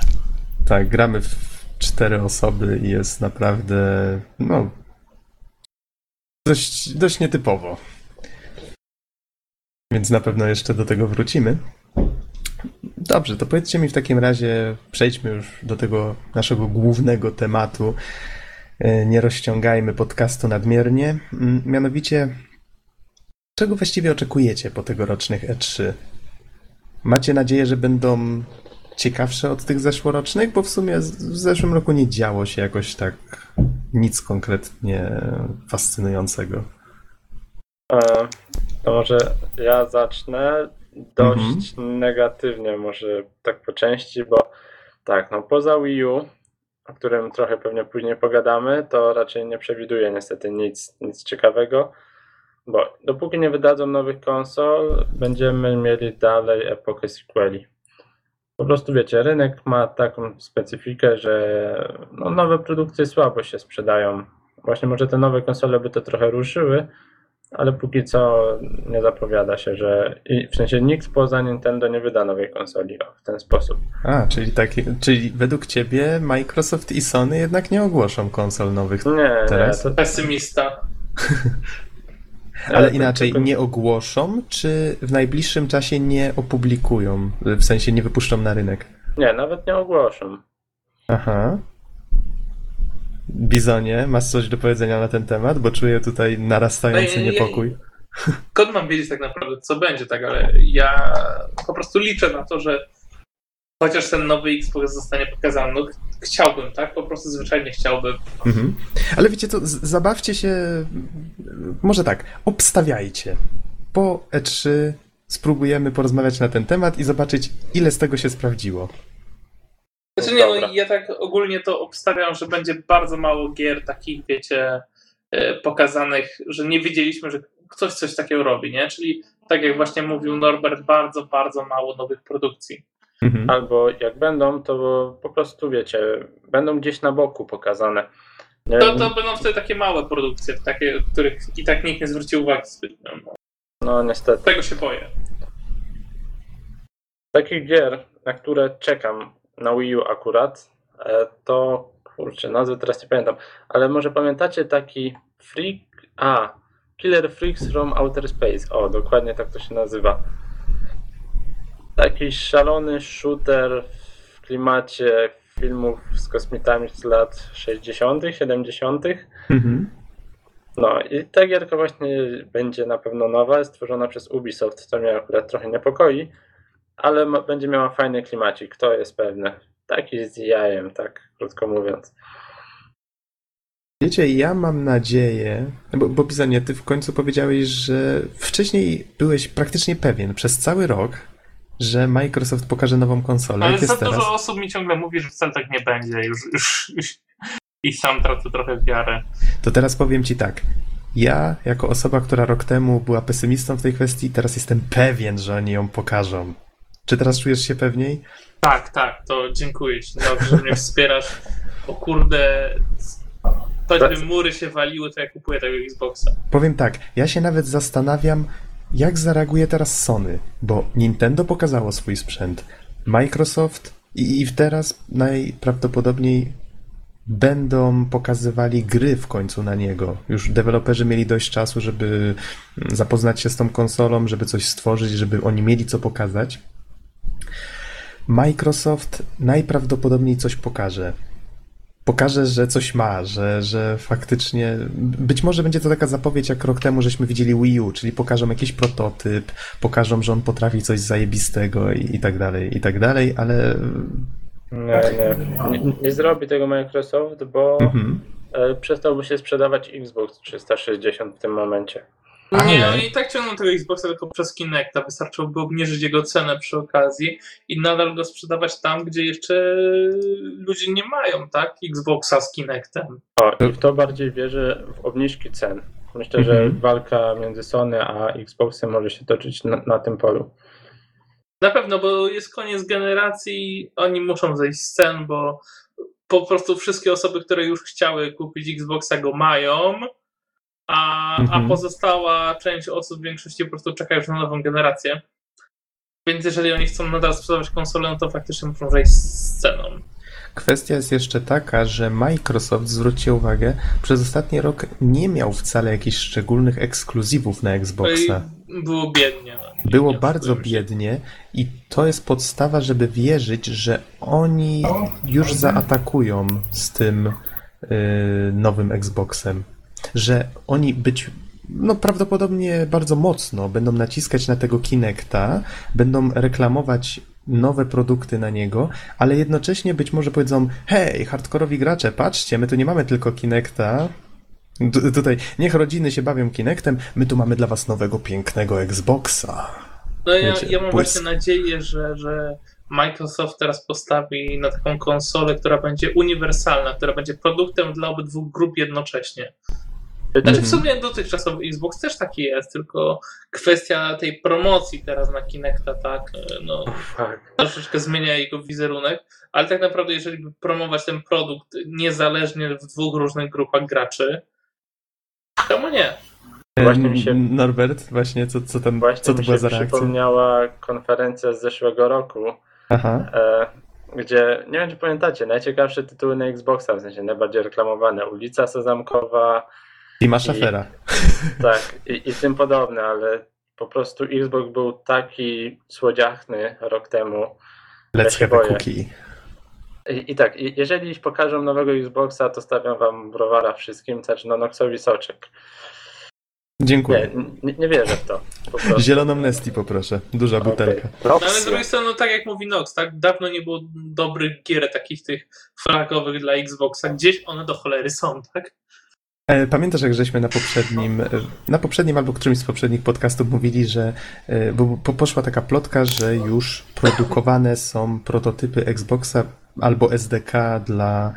Tak, gramy w cztery osoby i jest naprawdę, no, dość, dość nietypowo. Więc na pewno jeszcze do tego wrócimy. Dobrze, to powiedzcie mi w takim razie, przejdźmy już do tego naszego głównego tematu. E, Nie rozciągajmy podcastu nadmiernie. Mm, Mianowicie, czego właściwie oczekujecie po tegorocznych E3? Macie nadzieję, że będą ciekawsze od tych zeszłorocznych? Bo w sumie w zeszłym roku nie działo się jakoś tak nic konkretnie fascynującego. E, To może ja zacznę dość negatywnie, może tak po części, bo tak, no poza Wii U, o którym trochę pewnie później pogadamy, to raczej nie przewiduję niestety nic, nic ciekawego, bo dopóki nie wydadzą nowych konsol, będziemy mieli dalej epokę sequeli. Po prostu wiecie, rynek ma taką specyfikę, że no, nowe produkcje słabo się sprzedają. Właśnie może te nowe konsole by to trochę ruszyły, ale póki co nie zapowiada się, że i w sensie nikt poza Nintendo nie wyda nowej konsoli o, w ten sposób. A, czyli, taki, czyli według ciebie Microsoft i Sony jednak nie ogłoszą konsol nowych. Nie, Teraz? nie, to, Pesymista. Ale inaczej, nie ogłoszą, czy w najbliższym czasie nie opublikują? W sensie nie wypuszczą na rynek? Nie, nawet nie ogłoszą. Aha. Bizonie, masz coś do powiedzenia na ten temat? Bo czuję tutaj narastający No niepokój. Skąd mam wiedzieć tak naprawdę, co będzie, tak, ale ja po prostu liczę na to, że chociaż ten nowy Xbox zostanie pokazany. No, ch- chciałbym, tak? Po prostu zwyczajnie chciałbym. Mhm. Ale wiecie co, zabawcie się, może tak, obstawiajcie. po E3 spróbujemy porozmawiać na ten temat i zobaczyć, ile z tego się sprawdziło. Znaczy nie, no ja tak ogólnie to obstawiam, że będzie bardzo mało gier takich, wiecie, e, pokazanych, że nie wiedzieliśmy, że ktoś coś takiego robi, nie? Czyli tak jak właśnie mówił Norbert, bardzo, bardzo mało nowych produkcji. Mhm. Albo jak będą, to po prostu wiecie, będą gdzieś na boku pokazane. Nie, To, to będą wtedy takie małe produkcje, takie, których i tak nikt nie zwrócił uwagi zbytnio. No, No niestety. tego się boję. Takich gier, na które czekam na Wii U akurat, e, to kurczę, nazwy teraz nie pamiętam, ale może pamiętacie taki Freak, a Killer Freaks from Outer Space, o dokładnie tak to się nazywa. Taki szalony shooter w klimacie filmów z kosmitami z lat 60., 70. Mhm. No i ta gierka właśnie będzie na pewno nowa, stworzona przez Ubisoft, co mnie akurat trochę niepokoi, ale ma, będzie miała fajny klimacik, to jest pewne. Taki z jajem, tak krótko mówiąc. Wiecie, ja mam nadzieję, bo, bo Bizanie, ty w końcu powiedziałeś, że wcześniej byłeś praktycznie pewien przez cały rok, że Microsoft pokaże nową konsolę. Ale Jak za teraz? dużo osób mi ciągle mówi, że wcale tak nie będzie. Już, już, już. I sam tracę trochę wiarę. To teraz powiem ci tak. Ja, jako osoba, która rok temu była pesymistą w tej kwestii, teraz jestem pewien, że oni ją pokażą. Czy teraz czujesz się pewniej? Tak, tak, to dziękuję ci, dobrze, że mnie wspierasz. O kurde, choćby mury się waliły, to ja kupuję tego Xboxa. Powiem tak, ja się nawet zastanawiam, jak zareaguje teraz Sony, bo Nintendo pokazało swój sprzęt, Microsoft i, i teraz najprawdopodobniej będą pokazywali gry w końcu na niego. Już deweloperzy mieli dość czasu, żeby zapoznać się z tą konsolą, żeby coś stworzyć, żeby oni mieli co pokazać. Microsoft najprawdopodobniej coś pokaże. Pokaże, że coś ma, że, że faktycznie. Być może będzie to taka zapowiedź, jak rok temu żeśmy widzieli Wii U, czyli pokażą jakiś prototyp, pokażą, że on potrafi coś zajebistego i, i tak dalej, i tak dalej, ale. Nie, nie, nie, nie zrobi tego Microsoft, bo Mhm. e, przestałby się sprzedawać Xbox 360 w tym momencie. Nie, Ale- oni i tak ciągną tego Xboxa tylko przez Kinecta. Wystarczyłoby obniżyć jego cenę przy okazji i nadal go sprzedawać tam, gdzie jeszcze ludzie nie mają, tak? Xboxa z Kinectem. O, i w to bardziej wierzę w obniżki cen. Myślę, że Mhm. walka między Sony a Xboxem może się toczyć na, na tym polu. Na pewno, bo jest koniec generacji, oni muszą zejść z cen, bo po prostu wszystkie osoby, które już chciały kupić Xboxa go mają, a, Mhm. a pozostała część osób w większości po prostu czeka już na nową generację. Więc jeżeli oni chcą nadal sprzedawać konsolę, no to faktycznie muszą zejść z ceną. Kwestia jest jeszcze taka, że Microsoft, zwróćcie uwagę, przez ostatni rok nie miał wcale jakichś szczególnych ekskluzywów na No Xboxa. i było biednie. No. Nie- Było bardzo biednie i to jest podstawa, żeby wierzyć, że oni już zaatakują z tym y, nowym Xboxem. Że oni być, no prawdopodobnie bardzo mocno będą naciskać na tego Kinecta, będą reklamować nowe produkty na niego, ale jednocześnie być może powiedzą, hej, hardkorowi gracze, patrzcie, my tu nie mamy tylko Kinecta, Tu- Tutaj niech rodziny się bawią Kinectem, my tu mamy dla was nowego, pięknego Xboxa. No ja, Wiecie, ja mam błysk. właśnie nadzieję, że, że Microsoft teraz postawi na taką konsolę, która będzie uniwersalna, która będzie produktem dla obydwu grup jednocześnie. Znaczy Mhm. w sumie dotychczasowy Xbox też taki jest, tylko kwestia tej promocji teraz na Kinecta, tak, no Tak. troszeczkę zmienia jego wizerunek, ale tak naprawdę jeżeli by promować ten produkt niezależnie w dwóch różnych grupach graczy, czemu nie? Właśnie mi się- Norbert, właśnie, co, co tam, Właśnie co to mi była się za reakcja? przypomniała konferencja z zeszłego roku, Aha. e, gdzie, nie wiem czy pamiętacie, najciekawsze tytuły na Xboxa, w sensie najbardziej reklamowane, Ulica Sezamkowa, Tima Schafera. tak, i, i tym podobne, ale po prostu Xbox był taki słodziachny rok temu. ja Let's się have a cookie. I, i tak, i, jeżeli pokażą nowego Xboxa, to stawiam wam browara wszystkim, znaczy no Noxowi soczek. Dziękuję. Nie, nie, nie wierzę w to. Zieloną Nesty poproszę. Duża butelka. No ale z drugiej strony, no, tak jak mówi Nox, tak? Dawno nie było dobrych gier takich tych flagowych dla Xboxa. Gdzieś one do cholery są, tak? E, Pamiętasz, jak żeśmy na poprzednim, e, na poprzednim albo którymś z poprzednich podcastów mówili, że e, bo po- poszła taka plotka, że już produkowane są prototypy Xboxa albo SDK dla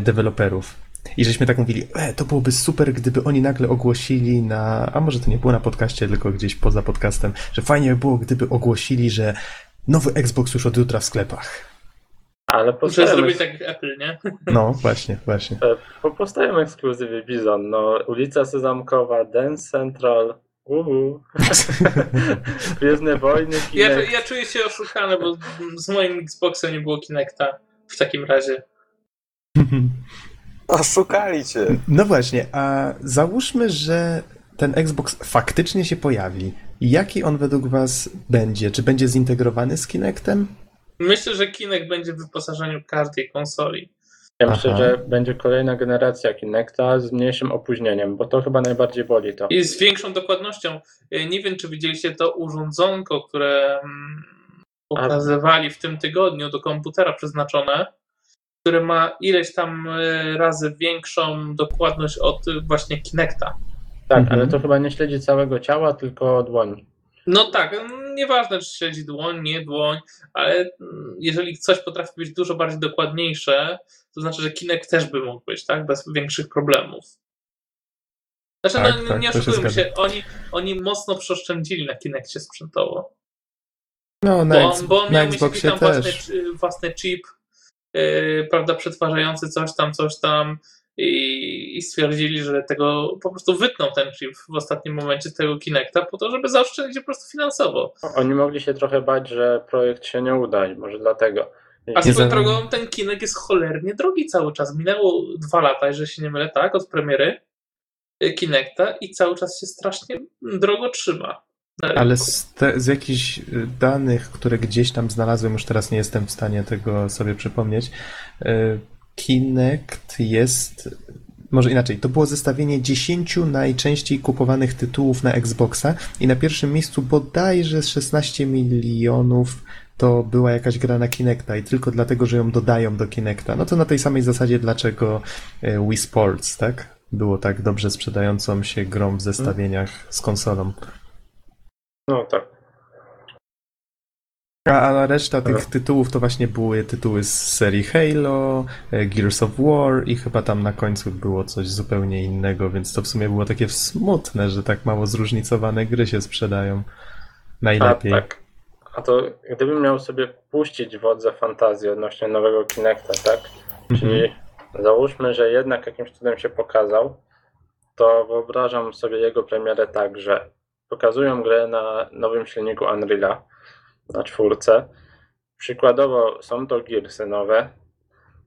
deweloperów. I żeśmy tak mówili, e, to byłoby super, gdyby oni nagle ogłosili na, a może to nie było na podcaście, tylko gdzieś poza podcastem, że fajnie by było, gdyby ogłosili, że nowy Xbox już od jutra w sklepach. Ale Muszę zrobić tak jak Apple, nie? No, właśnie, właśnie. e, po- powstają ekskluzywy Bizon. No, ulica Sezamkowa, Dance Central, uhu. Gwiezdne Wojny, Ja, ja czuję się oszukany, bo z moim Xboxem nie było Kinecta w takim razie. Oszukali cię. No właśnie, a załóżmy, że ten Xbox faktycznie się pojawi. Jaki on według Was będzie? Czy będzie zintegrowany z Kinectem? Myślę, że Kinect będzie w wyposażeniu każdej konsoli. Ja myślę, Aha. że będzie kolejna generacja Kinecta z mniejszym opóźnieniem, bo to chyba najbardziej boli to. I z większą dokładnością. Y, Nie wiem, czy widzieliście to urządzonko, które mm, pokazywali w tym tygodniu do komputera przeznaczone, które ma ileś tam y, razy większą dokładność od właśnie Kinecta. Tak, Mhm. ale to chyba nie śledzi całego ciała, tylko dłoni. No tak, nieważne czy śledzi dłoń, nie dłoń, ale mm, jeżeli coś potrafi być dużo bardziej dokładniejsze, to znaczy, że Kinect też by mógł być, tak? Bez większych problemów. Znaczy, Tak, no tak, nie to się oszukujmy zgadza. się, oni, oni mocno przeoszczędzili na Kinectie sprzętowo. No, na, Bo on, bo on na miał mieć tam własny, też. własny chip, yy, prawda, przetwarzający coś tam, coś tam i, i stwierdzili, że tego po prostu wytną ten chip w ostatnim momencie tego Kinecta po to, żeby zaoszczędzić po prostu finansowo. Oni mogli się trochę bać, że projekt się nie uda i może dlatego. A swoją drogą ten Kinect jest cholernie drogi cały czas. Minęło dwa lata, jeżeli się nie mylę, tak, od premiery y, Kinecta i cały czas się strasznie drogo trzyma. Ale z, te, z jakichś y, danych, które gdzieś tam znalazłem, już teraz nie jestem w stanie tego sobie przypomnieć, y, Kinect jest. Może inaczej, to było zestawienie 10 najczęściej kupowanych tytułów na Xboxa i na pierwszym miejscu bodajże z 16 milionów to była jakaś gra na Kinecta i tylko dlatego, że ją dodają do Kinecta. No to na tej samej zasadzie, dlaczego y, Wii Sports, tak? Było tak dobrze sprzedającą się grą w zestawieniach z konsolą. No tak. A, reszta tych tytułów to właśnie były tytuły z serii Halo, e, Gears of War i chyba tam na końcu było coś zupełnie innego, więc to w sumie było takie smutne, że tak mało zróżnicowane gry się sprzedają. Najlepiej. A, tak. A to gdybym miał sobie puścić wodze fantazji odnośnie nowego Kinecta, tak? Czyli Mhm. załóżmy, że jednak jakimś cudem się pokazał, to wyobrażam sobie jego premierę tak, że pokazują grę na nowym silniku Unreal'a, na czwórce. Przykładowo są to Gearsy nowe.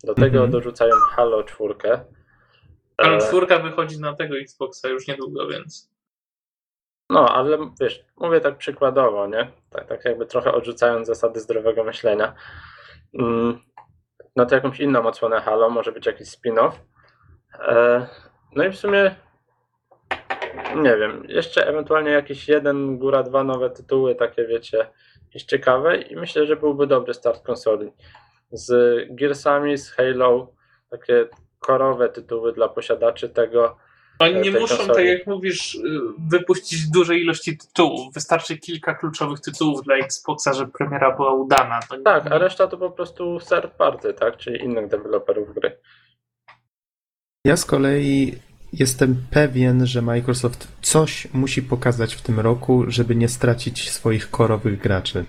Do tego Mhm. dorzucają Halo czwórkę. Ale E, czwórka wychodzi na tego Xboxa już niedługo, więc. No, ale wiesz, mówię tak przykładowo, nie? Tak, tak jakby trochę odrzucając zasady zdrowego myślenia. Mm, No to jakąś inną odsłonę Halo, może być jakiś spin-off. E, No i w sumie nie wiem, jeszcze ewentualnie jakiś jeden, góra dwa nowe tytuły, takie wiecie, jakieś ciekawe i myślę, że byłby dobry start konsoli. Z Gearsami, z Halo, takie korowe tytuły dla posiadaczy tego. Oni nie muszą, konsoli. tak jak mówisz, y, wypuścić dużej ilości tytułów. Wystarczy kilka kluczowych tytułów dla Xboxa, żeby premiera była udana. To nie- Tak, a reszta to po prostu third party, tak? Czyli innych deweloperów gry. Ja z kolei jestem pewien, że Microsoft coś musi pokazać w tym roku, żeby nie stracić swoich korowych graczy.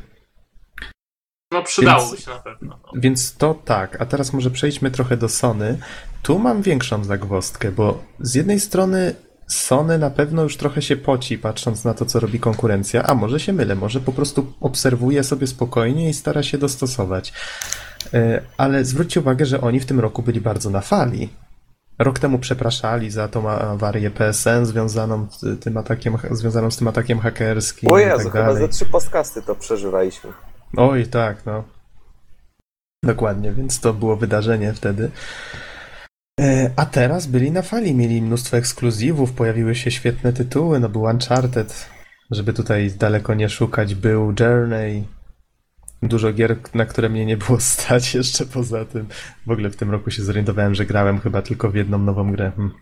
No przydałoby Więc- się na pewno. No. Więc to tak, a teraz może przejdźmy trochę do Sony. Tu mam większą zagwozdkę, bo z jednej strony Sony na pewno już trochę się poci, patrząc na to, co robi konkurencja, a może się mylę, może po prostu obserwuje sobie spokojnie i stara się dostosować. E, Ale zwróćcie uwagę, że oni w tym roku byli bardzo na fali. Rok temu przepraszali za tą awarię PSN związaną z tym atakiem, związaną z tym atakiem hakerskim O Jezu, tak chyba ze trzy podcasty to przeżywaliśmy. Oj, tak, no. Dokładnie, więc to było wydarzenie wtedy. E, A teraz byli na fali, mieli mnóstwo ekskluzywów, pojawiły się świetne tytuły, no był Uncharted, żeby tutaj daleko nie szukać, był Journey, dużo gier, na które mnie nie było stać jeszcze poza tym. W ogóle w tym roku się zorientowałem, że grałem chyba tylko w jedną nową grę. Hmm.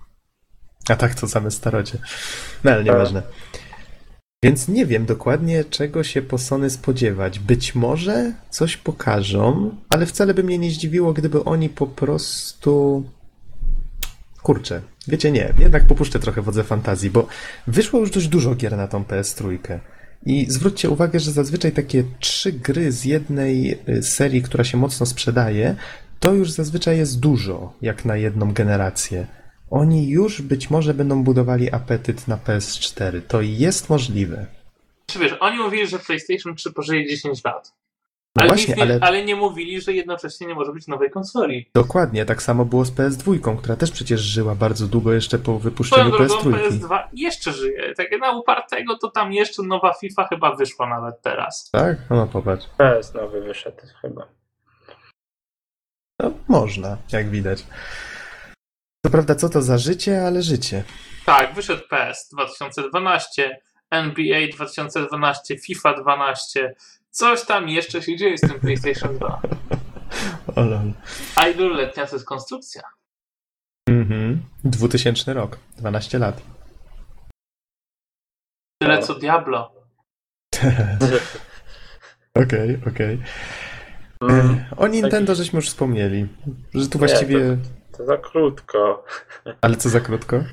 A tak to same starocie. No ale nieważne. Więc nie wiem dokładnie, czego się po Sony spodziewać. Być może coś pokażą, ale wcale by mnie nie zdziwiło, gdyby oni po prostu. Kurczę, wiecie, nie, jednak popuszczę trochę wodze fantazji, bo wyszło już dość dużo gier na tą PS3. I zwróćcie uwagę, że zazwyczaj takie trzy gry z jednej y, serii, która się mocno sprzedaje, to już zazwyczaj jest dużo, jak na jedną generację. Oni już być może będą budowali apetyt na PS4. To jest możliwe. Czy wiesz, oni mówili, że PlayStation 3 pożyje 10 lat. No Ale, właśnie, nie, ale ale nie mówili, że jednocześnie nie może być nowej konsoli. dokładnie tak samo było z PS2, która też przecież żyła bardzo długo jeszcze po Swoją wypuszczeniu drogą PS3. PS2 jeszcze żyje. Tak na upartego to tam jeszcze nowa FIFA chyba wyszła nawet teraz. Tak? No popatrz. PS nowy wyszedł chyba. No, można, jak widać. Co prawda, co to za życie, ale życie. Tak, wyszedł PS 2012, NBA 2012, FIFA 12. Coś tam jeszcze się dzieje z tym PlayStation 2. O lol. A iluletnia to jest konstrukcja? Mhm. 2000 rok. 12 lat. Tyle co Diablo. Okej, okej. Mm, E, O Nintendo żeśmy już wspomnieli, że tu właściwie... to za krótko. Ale co za krótko?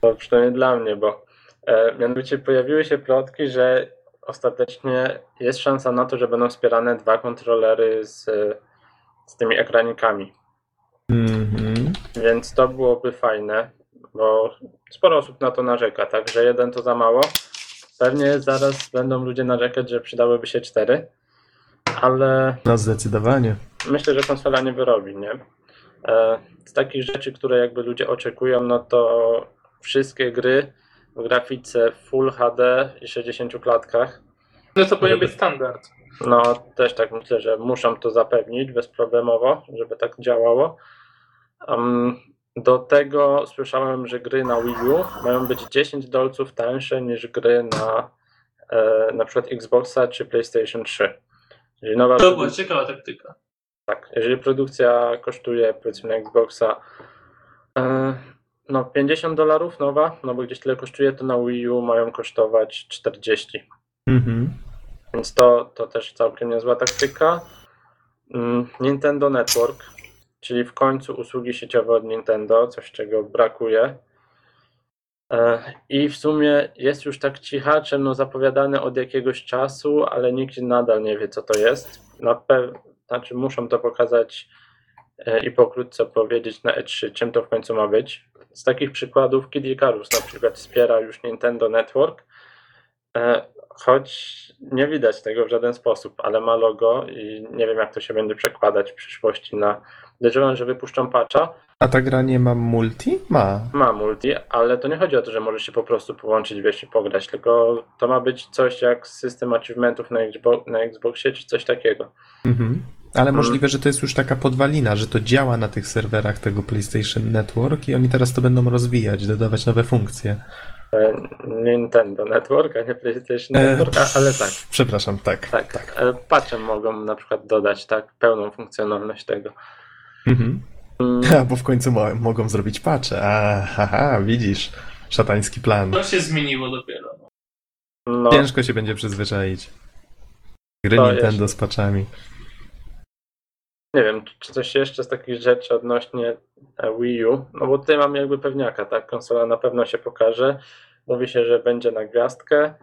To przynajmniej dla mnie, bo e, mianowicie pojawiły się plotki, że ostatecznie jest szansa na to, że będą wspierane dwa kontrolery z, z tymi ekranikami. Mhm. Więc to byłoby fajne, bo sporo osób na to narzeka, tak? Że jeden to za mało. Pewnie zaraz będą ludzie narzekać, że przydałyby się cztery, ale No zdecydowanie. myślę, że konsola nie wyrobi, nie? E, Z takich rzeczy, które jakby ludzie oczekują, no to wszystkie gry w grafice Full HD i 60 klatkach, No to powinien być standard. no też tak myślę, że muszą to zapewnić bezproblemowo, żeby tak działało. Em, do tego słyszałem, że gry na Wii U mają być 10 dolców tańsze niż gry na e, na przykład Xboxa czy PlayStation 3. Czyli nowa To była ciekawa taktyka. Tak, jeżeli produkcja kosztuje powiedzmy na Xboxa e, no 50 dolarów nowa, no bo gdzieś tyle kosztuje, to na Wii U mają kosztować 40. Mhm. Więc to, to też całkiem niezła taktyka. Mm, Nintendo Network, czyli w końcu usługi sieciowe od Nintendo, coś czego brakuje. E, I w sumie jest już tak cichaczem, no zapowiadane od jakiegoś czasu, ale nikt nadal nie wie co to jest. Na pe- znaczy muszą to pokazać i pokrótce powiedzieć na E3, czym to w końcu ma być. Z takich przykładów Kid Icarus na przykład wspiera już Nintendo Network, e, choć nie widać tego w żaden sposób, ale ma logo i nie wiem jak to się będzie przekładać w przyszłości na... Podejrzewam, że wypuszczą patcha, A ta gra nie ma multi? Ma. ma multi, ale to nie chodzi o to, że możesz się po prostu połączyć, wiesz, i pograć, tylko to ma być coś jak system achievementów na, Xbox, na Xboxie, czy coś takiego. Mhm. Ale możliwe, że to jest już taka podwalina, że to działa na tych serwerach tego PlayStation Network i oni teraz to będą rozwijać, dodawać nowe funkcje. E, Nintendo Network, a nie PlayStation E, Network, a, ale tak. Przepraszam, tak. Tak, tak. E, Patchem mogą na przykład dodać tak pełną funkcjonalność tego. Mhm. Mm, A, bo w końcu mo- mogą zrobić patche. A, haha, widzisz. Szatański plan. To się zmieniło dopiero. No, Ciężko się będzie przyzwyczaić. Gry To Nintendo jest. z patchami. Nie wiem, czy coś jeszcze z takich rzeczy odnośnie e, Wii U, no bo tutaj mamy jakby pewniaka, tak? Konsola na pewno się pokaże. Mówi się, że będzie na gwiazdkę.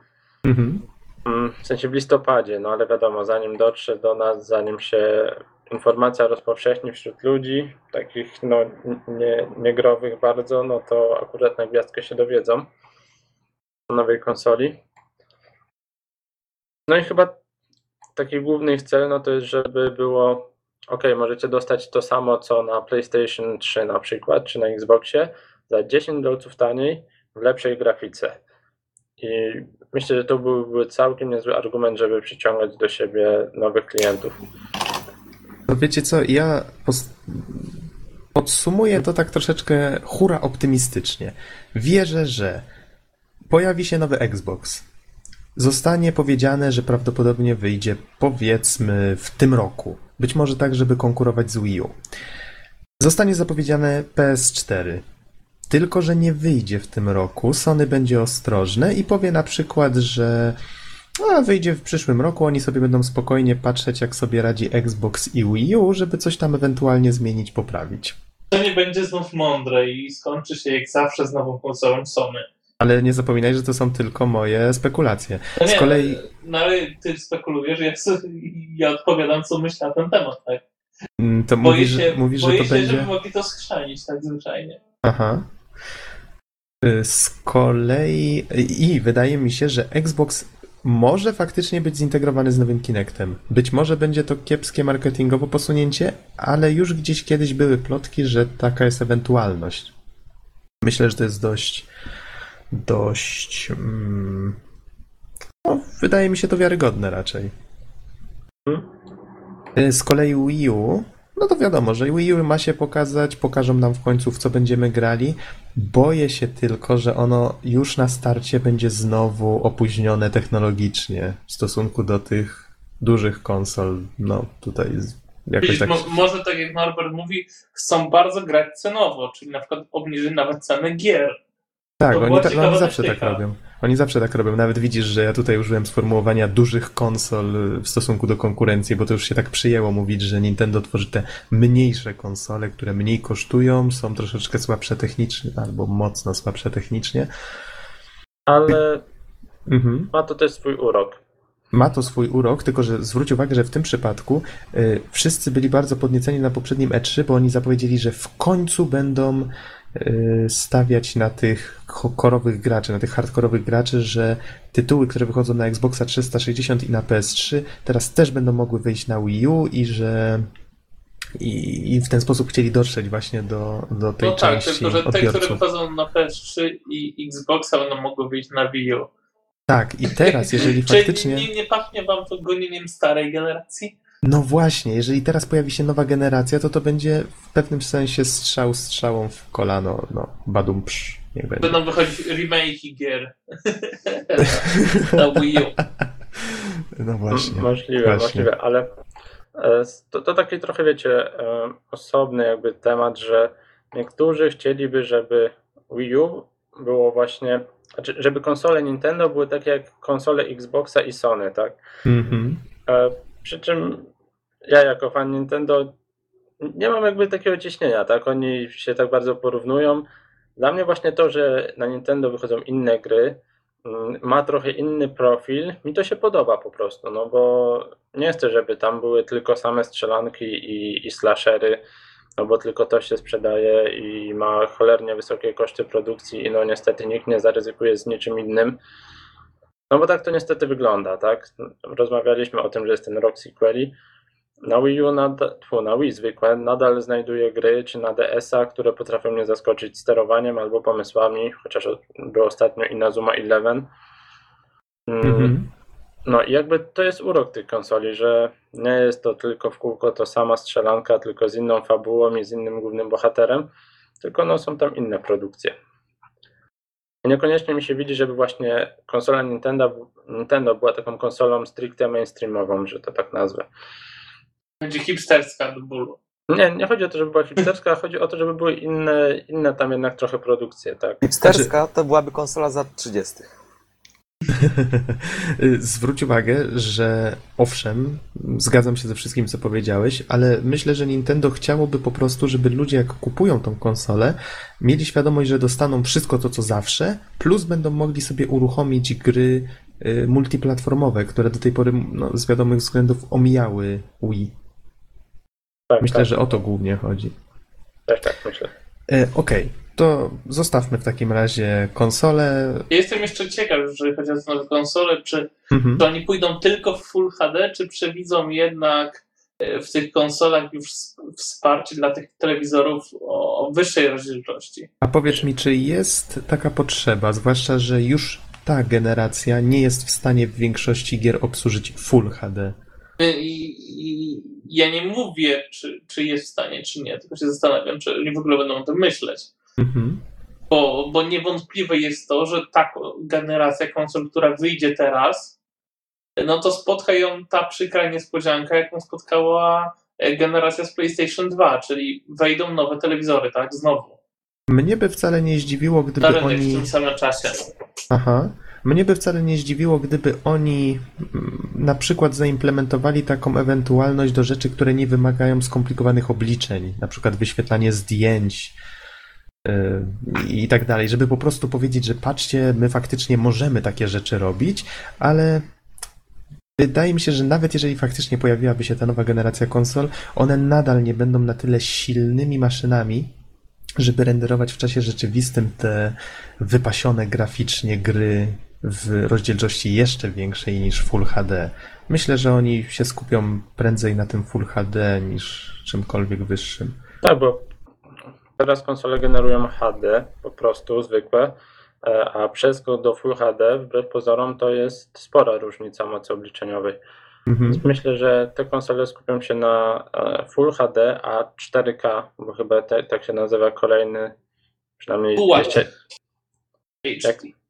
Mhm. Mm, W sensie w listopadzie, no ale wiadomo, zanim dotrze do nas, zanim się informacja rozpowszechni wśród ludzi, takich no nie, niegrowych bardzo, no to akurat na gwiazdkę się dowiedzą o nowej konsoli. No i chyba taki główny ich cel, no to jest, żeby było ok, możecie dostać to samo, co na PlayStation 3 na przykład, czy na Xboxie, za 10 dolców taniej, w lepszej grafice. I myślę, że to byłby całkiem niezły argument, żeby przyciągać do siebie nowych klientów. Wiecie co, ja podsumuję to tak troszeczkę hura optymistycznie. Wierzę, że pojawi się nowy Xbox. Zostanie powiedziane, że prawdopodobnie wyjdzie powiedzmy w tym roku. Być może tak, żeby konkurować z Wii U. Zostanie zapowiedziane PS4. tylko że nie wyjdzie w tym roku. Sony będzie ostrożne i powie na przykład, że a, wyjdzie w przyszłym roku, oni sobie będą spokojnie patrzeć, jak sobie radzi Xbox i Wii U, żeby coś tam ewentualnie zmienić, poprawić. To nie będzie znów mądre i skończy się jak zawsze z nową konsolą Sony. Ale nie zapominaj, że to są tylko moje spekulacje. No nie, Z kolei no ale ty spekulujesz, ja, ja odpowiadam, co myślę na ten temat, tak? mm, to Boję mówisz, się, mówisz że boję to się będzie... żeby mogli to schrzanić tak zwyczajnie. Aha. Y, Z kolei i wydaje mi się, że Xbox może faktycznie być zintegrowany z nowym Kinectem. Być może będzie to kiepskie marketingowo posunięcie, ale już gdzieś kiedyś były plotki, że taka jest ewentualność. Myślę, że to jest dość dość mm, no, wydaje mi się to wiarygodne raczej. Y, Z kolei Wii U, no to wiadomo, że Wii U ma się pokazać, pokażą nam w końcu w co będziemy grali. Boję się tylko, że ono już na starcie będzie znowu opóźnione technologicznie w stosunku do tych dużych konsol. No tutaj jakoś tak. mo- może tak jak Norbert mówi, chcą bardzo grać cenowo, czyli na przykład obniżyć nawet cenę gier. Tak, oni, ta, no, oni zawsze tak robią. Oni zawsze tak robią. Nawet widzisz, że ja tutaj użyłem sformułowania dużych konsol w stosunku do konkurencji, bo to już się tak przyjęło mówić, że Nintendo tworzy te mniejsze konsole, które mniej kosztują, są troszeczkę słabsze technicznie, albo mocno słabsze technicznie. Ale Mhm. ma to też swój urok. Ma to swój urok, tylko że zwróć uwagę, że w tym przypadku y, wszyscy byli bardzo podnieceni na poprzednim E3, bo oni zapowiedzieli, że w końcu będą stawiać na tych ko- korowych graczy, na tych hardkorowych graczy, że tytuły, które wychodzą na Xboxa 360 i na PS3 teraz też będą mogły wyjść na Wii U i że i, i w ten sposób chcieli dotrzeć właśnie do, do tej No tak, części tylko że te, które odbiorców. wychodzą na PS3 i Xboxa będą mogły wyjść na Wii U. Tak, i teraz, jeżeli Czy faktycznie... nie, nie pachnie wam to gonieniem starej generacji? No właśnie, jeżeli teraz pojawi się nowa generacja, to to będzie w pewnym sensie strzał strzałą w kolano. No, badum psz, niech będzie. Będą wychodzić remake'i gier na Wii U. No właśnie. Możliwe, właśnie. możliwe, ale e, to, to taki trochę, wiecie, e, osobny jakby temat, że niektórzy chcieliby, żeby Wii U było właśnie, znaczy, żeby konsole Nintendo były takie jak konsole Xboxa i Sony, tak? Mhm. E, Przy czym ja jako fan Nintendo nie mam jakby takiego ciśnienia, tak? Oni się tak bardzo porównują. Dla mnie właśnie to, że na Nintendo wychodzą inne gry, mm, ma trochę inny profil, mi to się podoba po prostu, no bo nie chcę, żeby tam były tylko same strzelanki i, i slashery, no bo tylko to się sprzedaje i ma cholernie wysokie koszty produkcji i no niestety nikt nie zaryzykuje z niczym innym. No bo tak to niestety wygląda, tak? Rozmawialiśmy o tym, że jest ten rok sequeli. Na Wii U, nadal, tfu, na Wii zwykłe, nadal znajduję gry, czy na DS-a, które potrafią mnie zaskoczyć sterowaniem albo pomysłami, chociaż było ostatnio Inazuma Eleven. Mm, Mhm. No i jakby to jest urok tych konsoli, że nie jest to tylko w kółko to sama strzelanka, tylko z inną fabułą i z innym głównym bohaterem, tylko no są tam inne produkcje. I Niekoniecznie mi się widzi, żeby właśnie konsola Nintendo, Nintendo była taką konsolą stricte mainstreamową, że to tak nazwę. Będzie hipsterska do bólu. Nie, nie chodzi o to, żeby była hipsterska, chodzi o to, żeby były inne, inne tam jednak trochę produkcje, tak. Hipsterska to byłaby konsola za 30. Zwróć uwagę, że owszem, zgadzam się ze wszystkim, co powiedziałeś, ale myślę, że Nintendo chciałoby po prostu, żeby ludzie, jak kupują tą konsolę, mieli świadomość, że dostaną wszystko to, co zawsze, plus będą mogli sobie uruchomić gry y, multiplatformowe, które do tej pory no, z wiadomych względów omijały Wii. Tak Myślę, tak, że o to głównie chodzi. Też tak myślę. E, Okej, to zostawmy w takim razie konsolę. Ja jestem jeszcze ciekaw, jeżeli chodzi o te nowe konsole, czy Mhm. to oni pójdą tylko w Full HD, czy przewidzą jednak e, w tych konsolach już wsparcie dla tych telewizorów o wyższej rozdzielczości? A powiedz mi, czy jest taka potrzeba, zwłaszcza, że już ta generacja nie jest w stanie w większości gier obsłużyć Full HD? I, i ja nie mówię, czy, czy jest w stanie, czy nie, tylko się zastanawiam, czy oni w ogóle będą o tym myśleć. Mhm. Bo, bo niewątpliwe jest to, że ta generacja konsol, która wyjdzie teraz, no to spotka ją ta przykra niespodzianka, jaką spotkała e, generacja z PlayStation 2, czyli wejdą nowe telewizory, tak? Znowu. Mnie by wcale nie zdziwiło, gdyby Na rynek w oni... tym samym czasie. Aha. Mnie by wcale nie zdziwiło, gdyby oni mm, na przykład zaimplementowali taką ewentualność do rzeczy, które nie wymagają skomplikowanych obliczeń, na przykład wyświetlanie zdjęć yy, i tak dalej, żeby po prostu powiedzieć, że patrzcie, my faktycznie możemy takie rzeczy robić, ale wydaje mi się, że nawet jeżeli faktycznie pojawiłaby się ta nowa generacja konsol, one nadal nie będą na tyle silnymi maszynami, żeby renderować w czasie rzeczywistym te wypasione graficznie gry w rozdzielczości jeszcze większej niż Full HD. Myślę, że oni się skupią prędzej na tym Full HD niż czymkolwiek wyższym. Tak, bo teraz konsole generują HD po prostu, zwykłe, e, a przeskok do Full HD, wbrew pozorom, to jest spora różnica mocy obliczeniowej. Mhm. Więc myślę, że te konsole skupią się na e, Full HD, a 4K, bo chyba te, tak się nazywa kolejny, przynajmniej jeszcze, HD.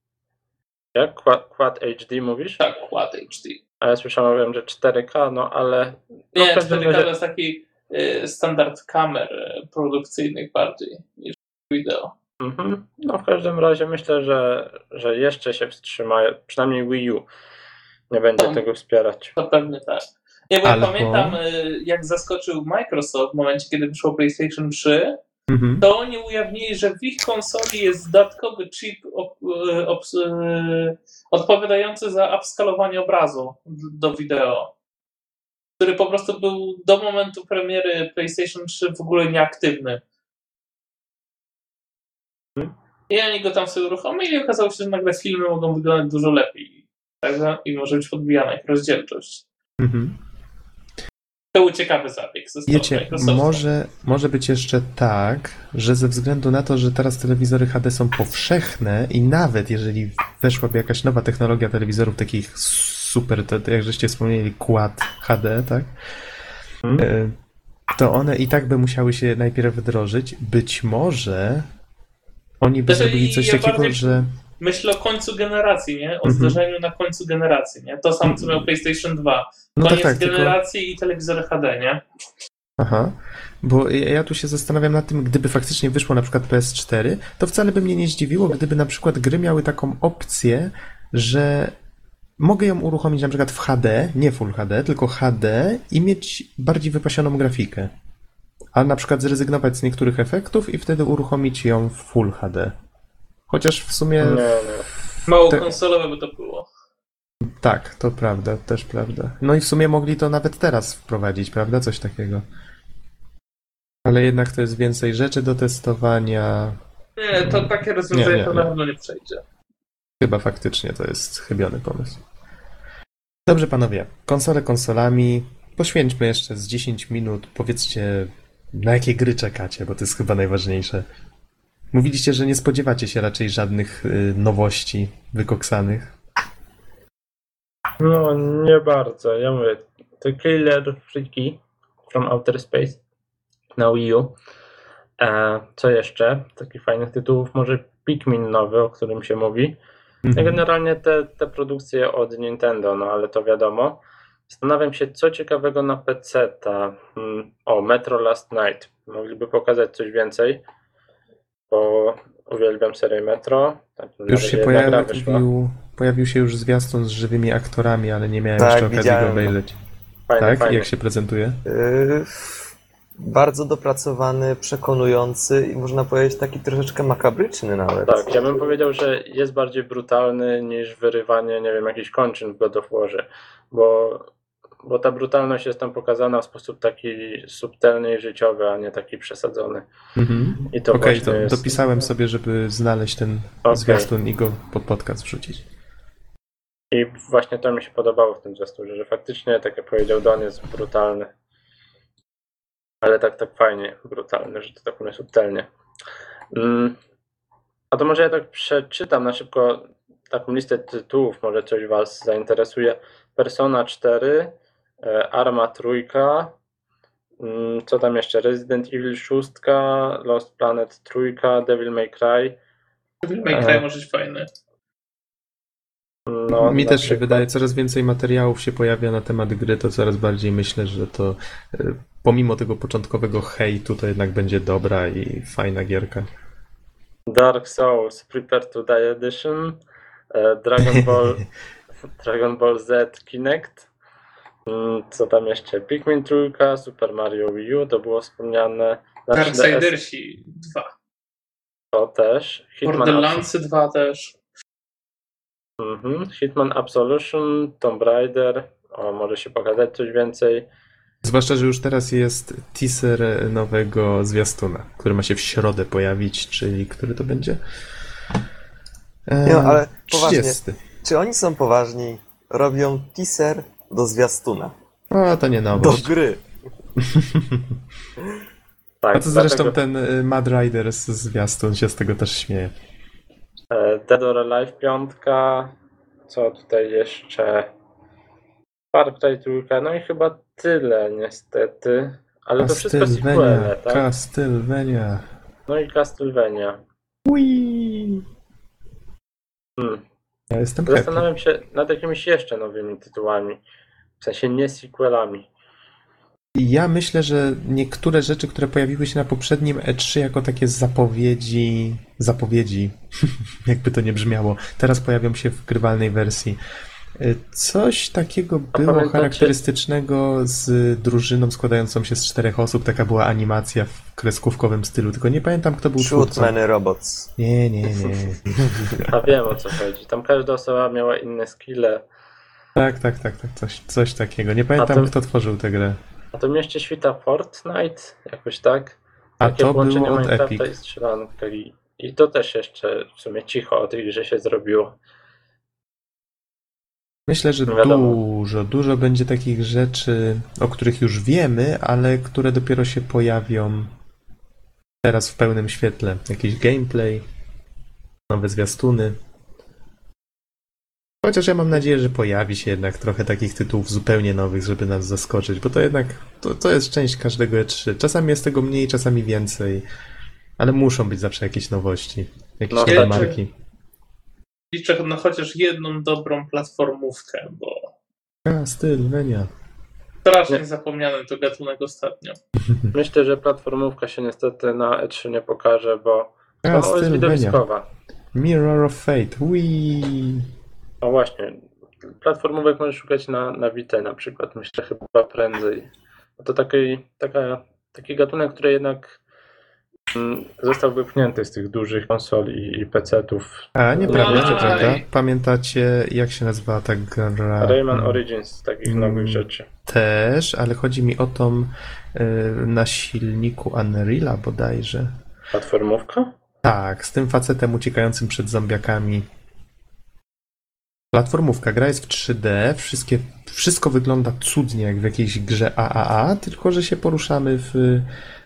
Jak? Quad, Quad HD mówisz? Tak, Quad HD. A ja słyszałem, że 4K, no ale no, Nie, w każdym 4K razie- to jest taki y, standard kamer y, produkcyjnych bardziej niż wideo. Mhm. No w każdym razie myślę, że, że jeszcze się wstrzymają, przynajmniej Wii U nie będzie No. tego wspierać. To pewnie tak. Nie, bo ja Albo- pamiętam, y, jak zaskoczył Microsoft w momencie, kiedy wyszło PlayStation 3, Mhm. to oni ujawnili, że w ich konsoli jest dodatkowy chip obs, y, odpowiadający za upskalowanie obrazu do wideo, który po prostu był do momentu premiery PlayStation 3 w ogóle nieaktywny. I oni go tam sobie uruchomili i okazało się, że nagle filmy mogą wyglądać dużo lepiej. Prawda? I może być podbijana ich rozdzielczość. Mhm. To był ciekawy zabieg Wiecie, może, może być jeszcze tak, że ze względu na to, że teraz telewizory HD są powszechne i nawet jeżeli weszłaby jakaś nowa technologia telewizorów takich super, to, to jak żeście wspomnieli, Quad HD, tak? E, To one i tak by musiały się najpierw wdrożyć. Być może oni by Znaczy, zrobili coś ja takiego, bardziej- że Myślę o końcu generacji, nie? O Mhm. zdarzeniu na końcu generacji, nie? To samo, co miał PlayStation 2. no tak, Koniec tak, tylko... generacji i telewizory HD, nie? Aha, bo ja tu się zastanawiam nad tym, gdyby faktycznie wyszło na przykład PS4, to wcale by mnie nie zdziwiło, gdyby na przykład gry miały taką opcję, że mogę ją uruchomić na przykład w HD, nie Full HD, tylko HD i mieć bardziej wypasioną grafikę. A na przykład zrezygnować z niektórych efektów i wtedy uruchomić ją w Full HD. Chociaż w sumie Nie, nie. Mało Te- konsolowe by to było. tak, to prawda, też prawda. No i w sumie mogli to nawet teraz wprowadzić, prawda? Coś takiego. Ale jednak to jest więcej rzeczy do testowania. Nie, to takie rozwiązanie Nie, nie, to nie. na pewno nie przejdzie. Chyba faktycznie to jest chybiony pomysł. Dobrze, panowie. Konsole konsolami. Poświęćmy jeszcze z 10 minut. Powiedzcie, na jakie gry czekacie, bo to jest chyba najważniejsze. Mówiliście, że nie spodziewacie się raczej żadnych y, nowości wykoksanych. No, nie bardzo. Ja mówię, to Killer Freaky from Outer Space na Wii U. E, co jeszcze? Takich fajnych tytułów, może Pikmin nowy, o którym się mówi. Mhm. generalnie te, te produkcje od Nintendo, no ale to wiadomo. Zastanawiam się, co ciekawego na PC. -ta. Hmm, o, Metro Last Night. Mogliby pokazać coś więcej, bo uwielbiam serię Metro. Tak, Już się pojawił, pojawił się już zwiastun z żywymi aktorami, ale nie miałem Tak, jeszcze okazji go obejrzeć. Fajny, Tak? fajny. Jak się prezentuje? Yy, bardzo dopracowany, przekonujący i można powiedzieć taki troszeczkę makabryczny nawet. Tak, ja bym powiedział, że jest bardziej brutalny niż wyrywanie, nie wiem, jakichś kończyn w God of Warze, bo, bo ta brutalność jest tam pokazana w sposób taki subtelny i życiowy, a nie taki przesadzony. Mhm. I to Okej, właśnie to jest... dopisałem sobie, żeby znaleźć ten Okej. zwiastun i go pod podcast wrzucić. I właśnie to mi się podobało w tym zwiastunie, że faktycznie, tak jak powiedział Don, jest brutalny. Ale tak, tak fajnie brutalny, że to tak mówię subtelnie. Mm. A to może ja tak przeczytam na szybko taką listę tytułów, może coś Was zainteresuje. Persona 4, e, Arma trójka, mm, co tam jeszcze? Resident Evil 6, Lost Planet trójka, Devil May Cry. Devil May. Cry może być fajny. No, Mi też się wydaje, coraz więcej materiałów się pojawia na temat gry, to coraz bardziej myślę, że to y, pomimo tego początkowego hejtu, to jednak będzie dobra i fajna gierka. Dark Souls Prepare to Die Edition, e, Dragon Ball, Dragon Ball Z Kinect, co tam jeszcze? Pikmin trójka, Super Mario Wii U, to było wspomniane. Na 3DS Darksidersi 2. to też. Hitman, Borderlandsy 2 też. mhm. Hitman Absolution, Tomb Raider, o, może się pokazać coś więcej. Zwłaszcza, że już teraz jest teaser nowego zwiastuna, który ma się w środę pojawić, czyli który to będzie? E, Nie, no, ale poważnie. 30. Czy oni są poważni? Robią teaser do zwiastuna. O, to nie Do nowość. gry. Tak, A to zresztą dlatego, ten y, Mad Rider z zwiastun się z tego też śmieje. e, Dead or Alive 5, co tutaj jeszcze? Far Cry trójka, no i chyba tyle niestety. Ale to wszystko sequele, tak? Castlevania. No i Castlevania. Ui. Hmm. Ja jestem happy. Zastanawiam się nad jakimiś jeszcze nowymi tytułami. W sensie nie sequelami. Ja myślę, że niektóre rzeczy, które pojawiły się na poprzednim E3 jako takie zapowiedzi, zapowiedzi, jakby to nie brzmiało, teraz pojawią się w grywalnej wersji. Y, Coś takiego było pamiętacie- charakterystycznego z drużyną składającą się z czterech osób. Taka była animacja w kreskówkowym stylu, tylko nie pamiętam, kto był Shoot twórcą. many robots. Nie, nie, nie. A wiem o co chodzi. Tam każda osoba miała inne skille. Tak, tak, tak, tak coś, coś takiego. Nie pamiętam, to- kto tworzył tę grę. A to mieście świta Fortnite, jakoś tak? A Takie to połączenie było od Minecrafta Epic. i strzelanka. I, to też jeszcze w sumie cicho o tej grze się zrobiło. Myślę, że wiadomo. dużo, dużo będzie takich rzeczy, o których już wiemy, ale które dopiero się pojawią teraz w pełnym świetle. Jakiś gameplay, nowe zwiastuny. Chociaż ja mam nadzieję, że pojawi się jednak trochę takich tytułów zupełnie nowych, żeby nas zaskoczyć, bo to jednak to, to jest część każdego E3. Czasami jest tego mniej, czasami więcej, ale muszą być zawsze jakieś nowości, jakieś No, nowe marki. Liczę na chociaż jedną dobrą platformówkę, bo Castlevania. strasznie Nie. zapomniany to gatunek ostatnio. Myślę, że platformówka się niestety na E3 nie pokaże, bo to jest Castlevania. widowiskowa. Mirror of Fate. Wii. No właśnie, platformówek możesz szukać na, na Vita na przykład, myślę chyba prędzej. No to taki, taka, taki gatunek, który jednak mm, został wypchnięty z tych dużych konsol i, i PC-ów. A, nieprawda, Aj. nieprawda. Pamiętacie, jak się nazywa ta gra? Rayman Hmm. Origins takich Mm. nowych rzeczy. Też, ale chodzi mi o tą y, na silniku Unreal'a bodajże. Platformówka? Tak, z tym facetem uciekającym przed zombiakami. Platformówka, gra jest w 3D, wszystkie, wszystko wygląda cudnie jak w jakiejś grze AAA, tylko że się poruszamy w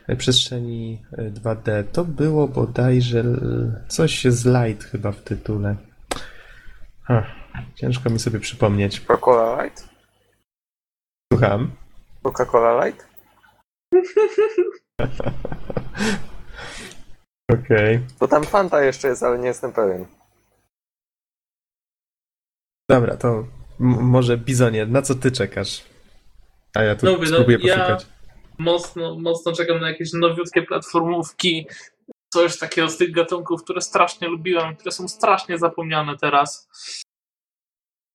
y, przestrzeni y, 2D. To było bodajże coś z light chyba w tytule. Ciężko mi sobie przypomnieć. Coca-Cola Light? Słucham. Coca-Cola Light? Okej. Bo tam Fanta jeszcze jest, ale nie jestem pewien. Dobra, to może Bizonie, na co ty czekasz? A ja tu No, no, spróbuję ja- poszukać. Mocno, mocno czekam na jakieś nowiutkie platformówki. Coś takiego z tych gatunków, które strasznie lubiłem, które są strasznie zapomniane teraz.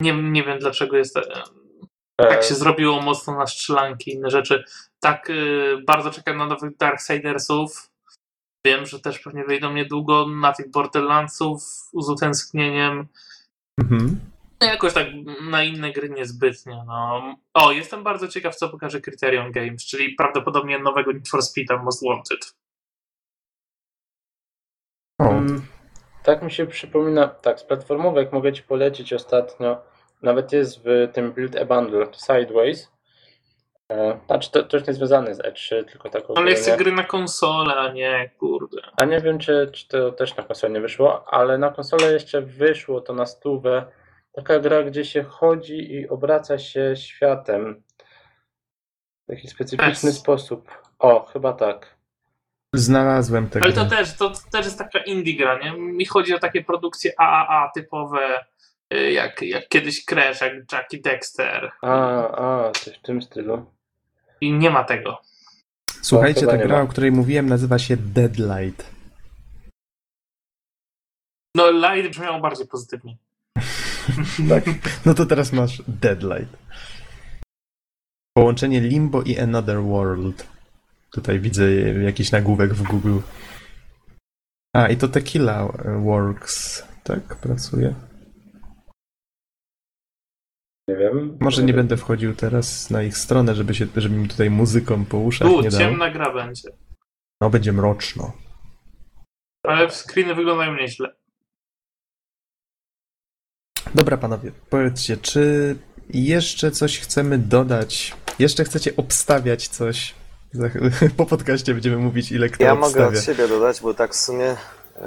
Nie, nie wiem dlaczego jest e, tak się zrobiło mocno na strzelanki i inne rzeczy. Tak y, bardzo czekam na nowych Darksidersów. Wiem, że też pewnie wyjdą niedługo na tych Borderlandsów z utęsknieniem. Mhm. No jakoś tak na inne gry niezbytnie. No. O, jestem bardzo ciekaw, co pokaże Criterion Games, czyli prawdopodobnie nowego Need for Speed'a Most Wanted. O, Mm, Tak mi się przypomina, tak, z platformówek mogę Ci polecić ostatnio, nawet jest w tym Build a Bundle Sideways. E, Znaczy to, to już nie związane z E3, tylko tak Ale ogólnie. ja chcę gry na konsolę, a nie, kurde. A nie wiem, czy, czy to też na konsolę nie wyszło, ale na konsolę jeszcze wyszło to na stówę. Taka gra, gdzie się chodzi i obraca się światem w taki specyficzny Yes. sposób. O, chyba tak. znalazłem tę Ale to też, to też jest taka indie gra, nie? Mi chodzi o takie produkcje AAA typowe, y, jak, jak kiedyś Crash, jak Jackie Dexter. A, a, coś w tym stylu. I nie ma tego. Słuchajcie, ta gra, ma. o której mówiłem, nazywa się Deadlight. No, Light brzmiało bardziej pozytywnie. Tak. No to teraz masz Deadlight. Połączenie Limbo i Another World. Tutaj widzę jakiś nagłówek w Google. A, i to Tequila Works, tak? Pracuje. Nie wiem. Może nie będę wchodził teraz na ich stronę, żeby, się, żeby mi tutaj muzyką po uszach U, nie dał. ciemna gra będzie. No, będzie mroczno. Ale screeny wyglądają nieźle. Dobra, panowie, powiedzcie, czy jeszcze coś chcemy dodać? Jeszcze chcecie obstawiać coś? Po podcaście będziemy mówić, ile kto Ja obstawia. mogę od siebie dodać, bo tak w sumie yy,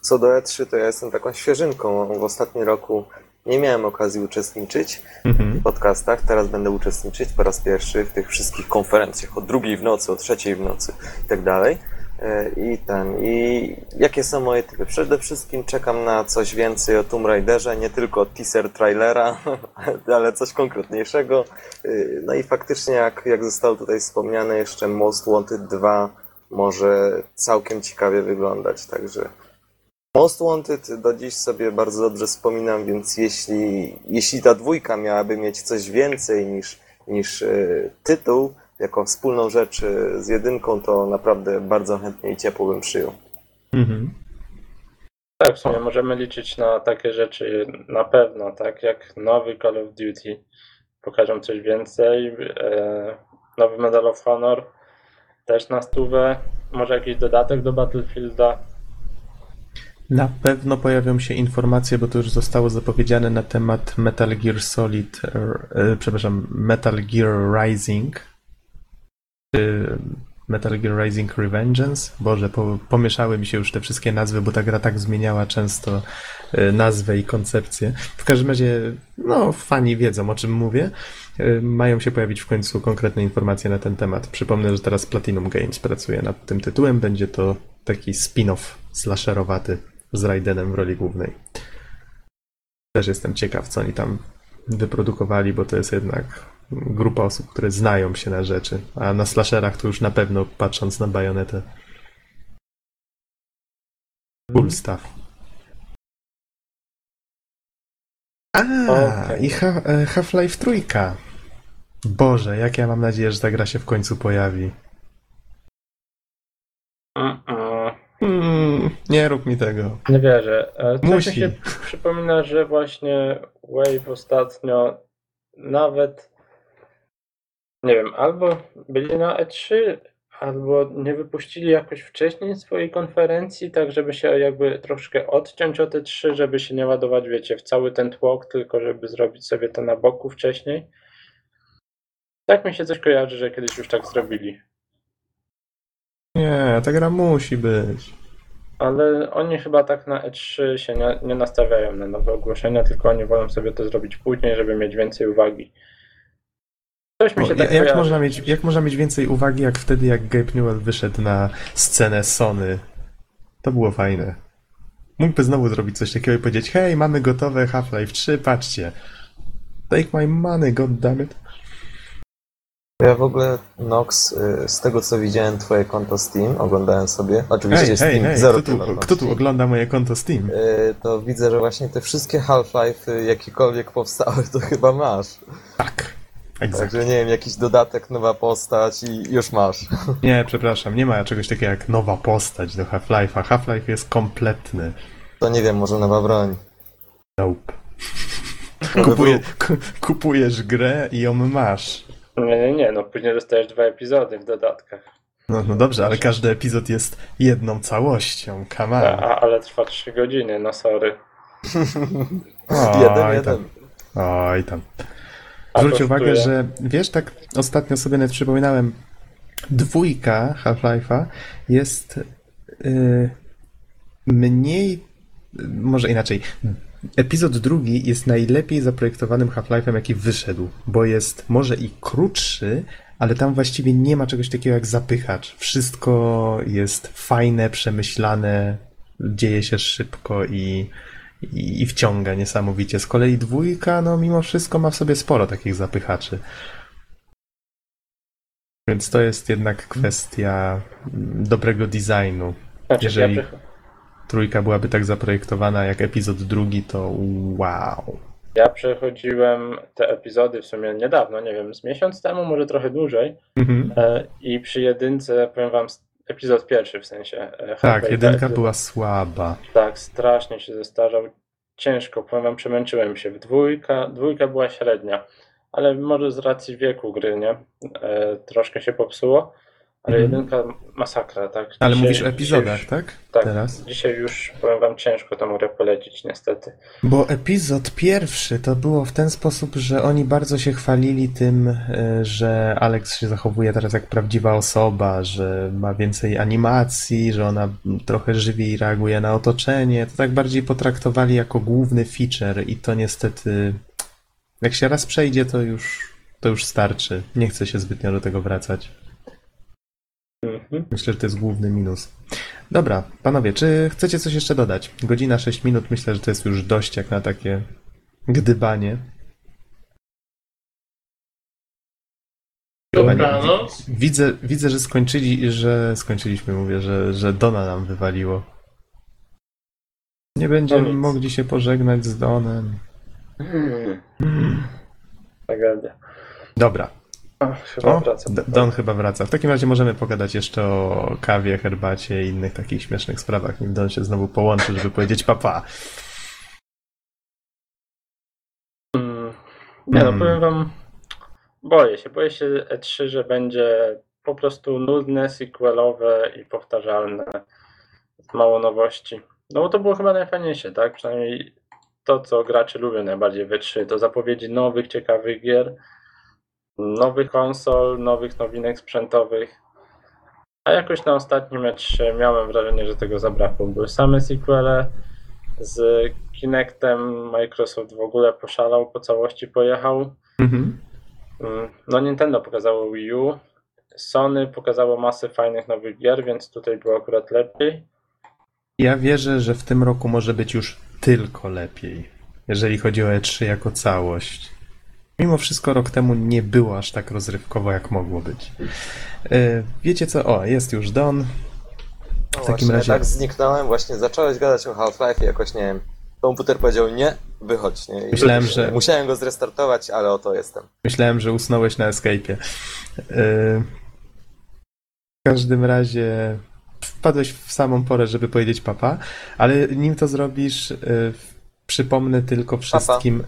co do E3, to ja jestem taką świeżynką. W ostatnim roku nie miałem okazji uczestniczyć Mhm. w podcastach. Teraz będę uczestniczyć po raz pierwszy w tych wszystkich konferencjach o drugiej w nocy, o trzeciej w nocy i tak dalej. Yy, I ten, i jakie są moje typy? Przede wszystkim czekam na coś więcej o Tomb Raiderze, nie tylko teaser trailera, ale coś konkretniejszego. Yy, No i faktycznie, jak, jak zostało tutaj wspomniane, jeszcze Most Wanted 2 może całkiem ciekawie wyglądać, także Most Wanted do dziś sobie bardzo dobrze wspominam, więc jeśli, jeśli ta dwójka miałaby mieć coś więcej niż, niż yy, tytuł, jako wspólną rzecz yy, z jedynką, to naprawdę bardzo chętnie i ciepło bym przyjął. Mhm. Tak, w sumie możemy liczyć na takie rzeczy na pewno, tak jak nowy Call of Duty. Pokażą coś więcej. E, nowy Medal of Honor też na stówę. Może jakiś dodatek do Battlefielda. Na pewno pojawią się informacje, bo to już zostało zapowiedziane na temat Metal Gear Solid, e, przepraszam, Metal Gear Rising, czy Metal Gear Rising Revengeance. Boże, po, pomieszały mi się już te wszystkie nazwy, bo ta gra tak zmieniała często e, nazwę i koncepcję. W każdym razie, no, fani wiedzą o czym mówię. E, Mają się pojawić w końcu konkretne informacje na ten temat. Przypomnę, że teraz Platinum Games pracuje nad tym tytułem. Będzie to taki spin-off slasherowaty z Raidenem w roli głównej. Też jestem ciekaw, co oni tam wyprodukowali, bo to jest jednak grupa osób, które znają się na rzeczy. A na slasherach to już na pewno, patrząc na bajonetę. Cool stuff. A, Okej. i Ha- e, Half-Life trójka. Boże, jak ja mam nadzieję, że ta gra się w końcu pojawi. Hmm, nie rób mi tego. Nie wierzę. E, Coś Musi. mi się przypomina, że właśnie Wave ostatnio nawet nie wiem, albo byli na E3, albo nie wypuścili jakoś wcześniej swojej konferencji, tak żeby się jakby troszkę odciąć od E3, żeby się nie ładować, wiecie, w cały ten tłok, tylko żeby zrobić sobie to na boku wcześniej. Tak mi się coś kojarzy, że kiedyś już tak zrobili. Nie, ta gra musi być. Ale oni chyba tak na E3 się nie, nie nastawiają na nowe ogłoszenia, tylko oni wolą sobie to zrobić później, żeby mieć więcej uwagi. Coś mi O, się tak jak, można mieć, jak można mieć więcej uwagi, jak wtedy, jak Gabe Newell wyszedł na scenę Sony? To było fajne. Mógłby znowu zrobić coś takiego i powiedzieć, hej, mamy gotowe Half-Life 3, patrzcie. Take my money, goddammit. Ja w ogóle, Nox, y, z tego co widziałem twoje konto Steam, oglądałem sobie, oczywiście Hej, hej, Steam hej, zero kto tu, kto tu ogląda moje konto Steam? y, to widzę, że właśnie te wszystkie Half-Life, y, jakiekolwiek powstały, to chyba masz. Tak. Exact. Także nie wiem, jakiś dodatek, nowa postać i już masz. Nie, przepraszam, nie ma czegoś takiego jak nowa postać do Half-Life'a. Half-Life jest kompletny. To nie wiem, może nowa broń. Nope. Kupuje, kupujesz grę i ją masz. Nie, nie, nie, no później dostajesz dwa epizody w dodatkach. No, no dobrze, ale każdy epizod jest jedną całością. Come A, ale trwa 3 godziny, no sorry. Oj, jeden, tam. jeden. Oj tam. Zwróć uwagę, że wiesz, tak ostatnio sobie nawet przypominałem, dwójka Half-Life'a jest y, mniej, może inaczej, epizod drugi jest najlepiej zaprojektowanym Half-Life'em, jaki wyszedł, bo jest może i krótszy, ale tam właściwie nie ma czegoś takiego jak zapychacz. Wszystko jest fajne, przemyślane, dzieje się szybko i, i, i wciąga niesamowicie. Z kolei dwójka, no mimo wszystko ma w sobie sporo takich zapychaczy. Więc to jest jednak kwestia mm, dobrego designu. Znaczy, jeżeli- trójka byłaby tak zaprojektowana jak epizod drugi, to wow. Ja przechodziłem te epizody w sumie niedawno, nie wiem, z miesiąc temu, może trochę dłużej. Mhm. E, I przy jedynce, powiem wam, epizod pierwszy w sensie. e, Tak, jedynka była słaba. Tak, strasznie się zestarzał. Ciężko, powiem wam, przemęczyłem się. W dwójka, dwójka była średnia, ale może z racji wieku gry, nie? E, troszkę się popsuło, ale Mhm. jedynka masakra, tak? Ale Dzisiaj- mówisz o epizodach, dzisiaj tak? już, tak, Teraz? dzisiaj już, powiem wam, ciężko tą grę polecić, niestety. Bo epizod pierwszy to było w ten sposób, że oni bardzo się chwalili tym, e, że Alex się zachowuje teraz jak prawdziwa osoba, że ma więcej animacji, że ona trochę żywiej reaguje na otoczenie. To tak bardziej potraktowali jako główny feature i to niestety, jak się raz przejdzie, to już, to już starczy. Nie chcę się zbytnio do tego wracać. Mhm. Myślę, że to jest główny minus. Dobra, panowie, czy chcecie coś jeszcze dodać? Godzina 6 minut, myślę, że to jest już dość jak na takie gdybanie. Dobranoc. Widzę, widzę, że skończyli, że skończyliśmy, mówię, że, że Dona nam wywaliło. Nie będziemy No nic. mogli się pożegnać z Donem. Hmm. Tragedia. Dobra, Chyba o, wraca. Don chyba wraca. W takim razie możemy pogadać jeszcze o kawie, herbacie i innych takich śmiesznych sprawach, nim Don się znowu połączy, żeby powiedzieć papa. Mm, Nie no, Mm. powiem wam, boję się, boję się E3, że będzie po prostu nudne, sequelowe i powtarzalne, mało nowości. No bo to było chyba najfajniejsze, tak? Przynajmniej to, co gracze lubią najbardziej w E3, to zapowiedzi nowych, ciekawych gier, nowych konsol, nowych nowinek sprzętowych. A jakoś na ostatnim E3 miałem wrażenie, że tego zabrakło. Były same sequele, z Kinectem Microsoft w ogóle poszalał, po całości pojechał. Mhm. Mm, No Nintendo pokazało Wii U, Sony pokazało masę fajnych nowych gier, więc tutaj było akurat lepiej. Ja wierzę, że w tym roku może być już tylko lepiej, jeżeli chodzi o E3 jako całość. Mimo wszystko rok temu nie było aż tak rozrywkowo, jak mogło być. E, Wiecie co? O, jest już Don. No W takim właśnie, razie- tak zniknąłem, właśnie zacząłeś gadać o Half-Life i jakoś, nie wiem, komputer powiedział nie, wychodź, nie? I Myślałem, że- Musiałem go zrestartować, ale oto jestem. Myślałem, że usnąłeś na Escape'ie. E, W każdym razie wpadłeś w samą porę, żeby powiedzieć papa, ale nim to zrobisz, e, przypomnę tylko wszystkim.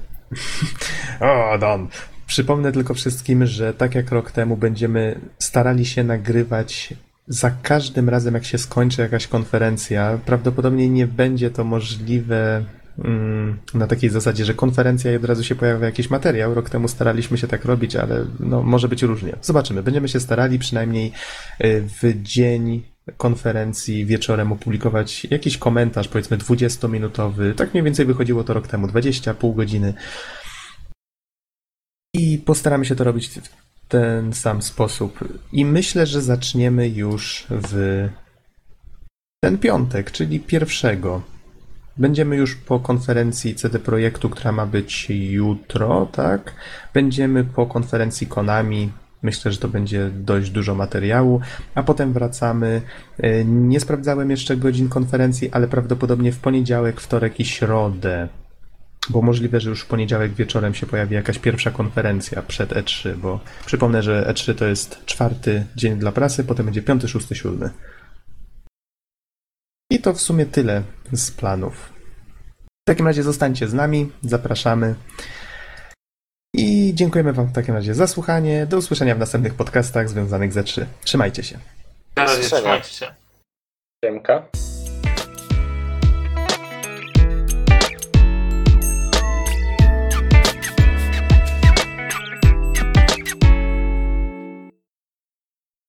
O, Don. Przypomnę tylko wszystkim, że tak jak rok temu będziemy starali się nagrywać za każdym razem, jak się skończy jakaś konferencja. Prawdopodobnie nie będzie to możliwe mm, na takiej zasadzie, że konferencja i od razu się pojawia jakiś materiał. Rok temu staraliśmy się tak robić, ale no, może być różnie. Zobaczymy. Będziemy się starali przynajmniej y, w dzień konferencji wieczorem opublikować jakiś komentarz, powiedzmy 20-minutowy. Tak mniej więcej wychodziło to rok temu, 20, pół godziny. I postaramy się to robić w ten sam sposób. I myślę, że zaczniemy już w ten piątek, czyli pierwszego. Będziemy już po konferencji CD Projektu, która ma być jutro, tak? Będziemy po konferencji Konami. Myślę, że to będzie dość dużo materiału, a potem wracamy. E, Nie sprawdzałem jeszcze godzin konferencji, ale prawdopodobnie w poniedziałek, wtorek i środę. Bo możliwe, że już w poniedziałek wieczorem się pojawi jakaś pierwsza konferencja przed E3, bo przypomnę, że E3 to jest czwarty dzień dla prasy, potem będzie piąty, szósty, siódmy. I to w sumie tyle z planów. W takim razie zostańcie z nami, zapraszamy. I dziękujemy Wam w takim razie za słuchanie. Do usłyszenia w następnych podcastach związanych z E3. Trzymajcie się. Na razie trzymajcie się. Siemka.